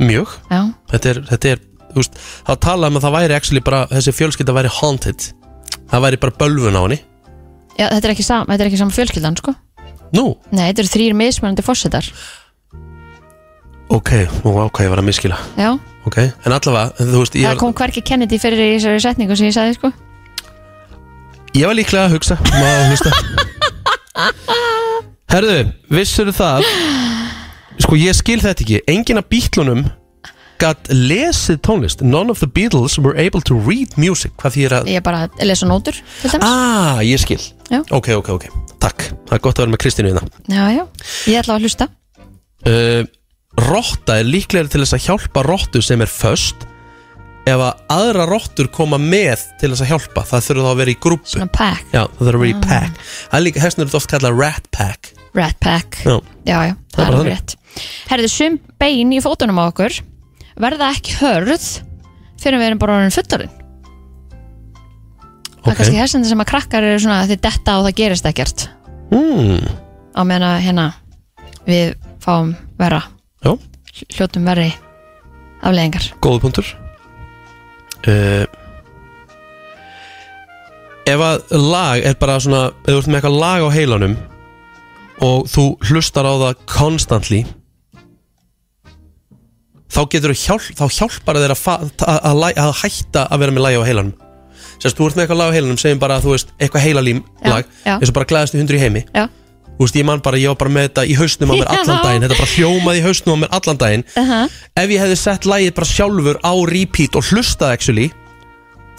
mjög. Já, Þetta er, þetta er þú veist, þá talaði um að það væri actually bara, þessi fjölskylda væri haunted. Það væri bara bölvun á henni. Já, þetta er ekki sam, þetta er ekki saman fjölskyldan, sko. Nú, Nei, þetta eru þrýr mismunandi fórsetar ok, nú ákvað ég var að miskila Já, ok, en allavega, þú veist það kom hverki Kennedy fyrir í þessari setningu sem ég sagði, sko. Ég var líklega að hugsa maður að hlusta. [LAUGHS] Herðu, vissur það? Sko ég skil þetta ekki. Enginn af bítlunum gat lesið tónlist. None of the Beatles were able to read music hvað því er að Ég er bara að lesa nótur, til dæmis. Ah, ég skil. Já. Ok, ok, ok, takk. Það er gott að vera með Kristínu hérna. Já, já, ég ætla að hlusta. Uh, Rotta er líklega til þess að hjálpa rottu sem er föst Ef að aðra rottur koma með til þess að hjálpa Það þurfa þá að vera í grúpu. Svona pack, Já, það þurfa að vera í pack. Það er líka, hessnur er oft kallað rat pack. Rat pack. Já, Já, já, Það er bara alveg rétt. Herðu, sum bein í fótunum á okkur verða ekki hörð fyrir við erum bara orðin fullarinn Það er kannski þessandi sem að krakkar eru svona þið detta og það gerist ekkert. Mm, á meðan að hérna við fáum vera Já, hljótum verri afleðingar góðu punktur. Uh, Ef að lag er bara svona Ef þú ert með eitthvað lag á heilanum Og þú hlustar á það constantly Þá getur þú hjálp, þá hjálpar þér að, að, að, að hætta að vera með lagi á heilanum. Sérst, þú ert með eitthvað lag á heilanum segjum bara að þú veist, eitthvað heilalím Já, lag já. eins og bara glæðast í hundur í heimi. Já, Þú veist, ég man bara, ég var bara með þetta í hausnum á mér [LAUGHS] allan daginn. Þetta bara hljómaði í hausnum á mér allan daginn. Uh Ef ég hefði sett lagið bara sjálfur á repeat og hlustað actually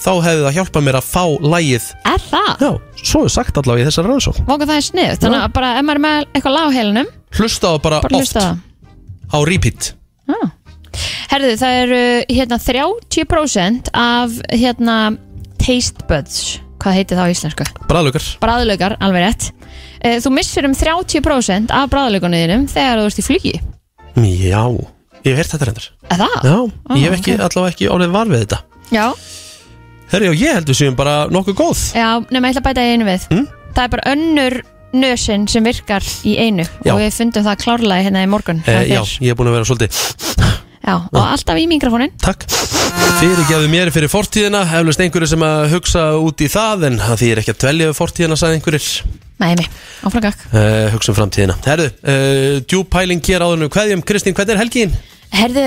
Þá hefði það hjálpað mér að fá lagið. Er það? Já, svo er sagt allavega í þessari rannsókn. Vóka það er snið, þannig að bara ef maður er með eitthvað lag á heilinum, Hlustaðu bara, bara oft. hlusta það. Á repeat. Ah. Herðu, það eru hérna 30% af hérna taste buds. Hvað heitir það á íslensku? Bræðlökar Bræðlögar, alveg rétt Eh, Þú missir um 30% af bræðlögunniðinum þegar þú ert í flugi. Já, ég hef heyrt þetta reyndar. Er það? Já, Ah, ég hef ekki, allavega ekki orðið var við þetta. Já, Herri, já, ég heldur séum bara nokkuð góð. Já nema ég ætla að bæta í einu við. Mm? Það er bara önnur nösin sem virkar í einu Já. og við fundum það klárlega hérna í morgun. Eh, Það Já, ég er búin að vera svolítið já, og alltaf í mikrofónin. Takk. Fyrirgefðu mér fyrir fortíðina Eflust einhverju sem að hugsa út í það En það þýr ekki að dvelja við fortíðina Sagði einhverjir Nei, nei, áfram gakk uh, Hugsa um framtíðina Herðu, uh, djúpæling hér áðurnu Kveðjum, Kristín, hvernig er helgin? Herðu,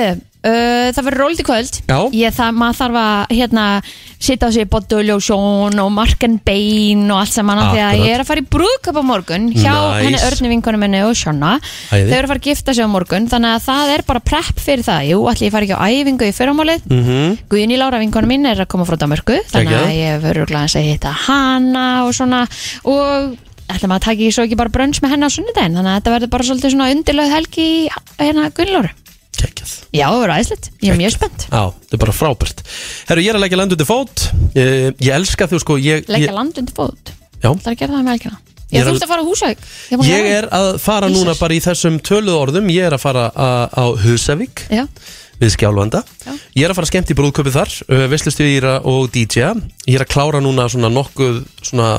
uh, það verður róldi kvöld Já. Ég það, maður þarf að hérna, sitja á sig boduljósjón og marken bein og allt saman að Akkurat. ég er að fara í brúðköp á morgun hjá Nice. henni Örni vinkonum minni og Sjónna Æði. Þau eru að fara að gifta sig á morgun þannig að það er bara prepp fyrir það Jú, allir ég fara ekki á æfingu í fyrramálið Mm -hmm. Guðni Lára vinkonum mín er að koma frá Damörku þannig að ég verður glæðans að hitta hana og svona og ætlum að taka ég svo ekki bara brönns með henni á sunnudaginn? Þannig að þetta verður bara svolítið svona undirlöð helgi í hérna Guðni Lára Kekjað Já, það verður æðislegt, ég er mjög spennt. Já, þetta er bara frábært. Herru, ég er að leggja land undir fót. Uh, Ég elska þú sko ég, Leggja ég, land undir fót? Já. Það er að gera það með helgina. Ég Ég þú að- fara á Húsavík. Ég er að fara núna bara í þessum töluð orðum. Ég er að fara á Husavík Já, við Skjálfanda. Já. Ég er að fara skemmt í brúðköpið þar uh, Veslustýra og DJ Ég er að klára núna svona nokkuð svona,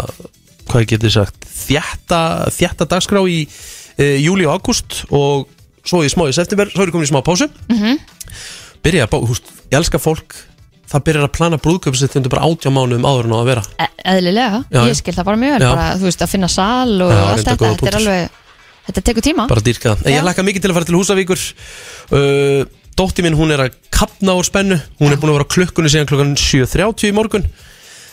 hvað geti sagt þjætta, þjætta dagskrá í uh, júli og ágúst og svo í smá í september, svo er ég komin í smá pásu mm -hmm. Byrja að bá, húst, ég elska fólk það byrjar að plana brúðköpið sitt undir bara átjá mánuðum áður en á að vera e eðlilega Já, já. Ég skil það bara mjög Já. bara, Þú veist, að finna sal og Já, allt þetta Þetta er alveg Þetta tekur tíma bara dýrka það. Já. ég hlakka mikið til að fara til Húsavíkur uh, Dótti mín hún er að kapna úr spennu Hún er búin að vera á klukkunni síðan klukkan 7.30 í morgun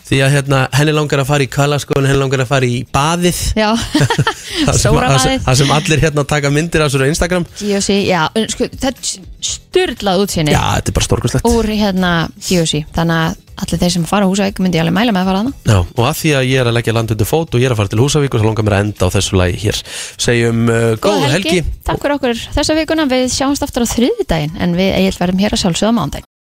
Því að hérna, henni langar að fara í kalaskóin Henni langar að fara í baðið. [LAUGHS] Það sem, [LAUGHS] Stóra það sem, það allir hérna taka myndir á Instagram. GOC, já, sko, þetta er styrlað útsinni Já, þetta er bara stórkvæmslegt úr hérna GOC Þannig að allir þeir sem fara á Húsavík myndi ég alveg mæla með að fara hana Já, og að því að ég er að leggja land undir fót og ég er að fara til Húsavík og það langar mér að enda á þessu lagi hér. Segjum uh, góða helgi, Takk fyrir okkur þessa vikuna. Við sjáumst aftur á þriðjudaginn En við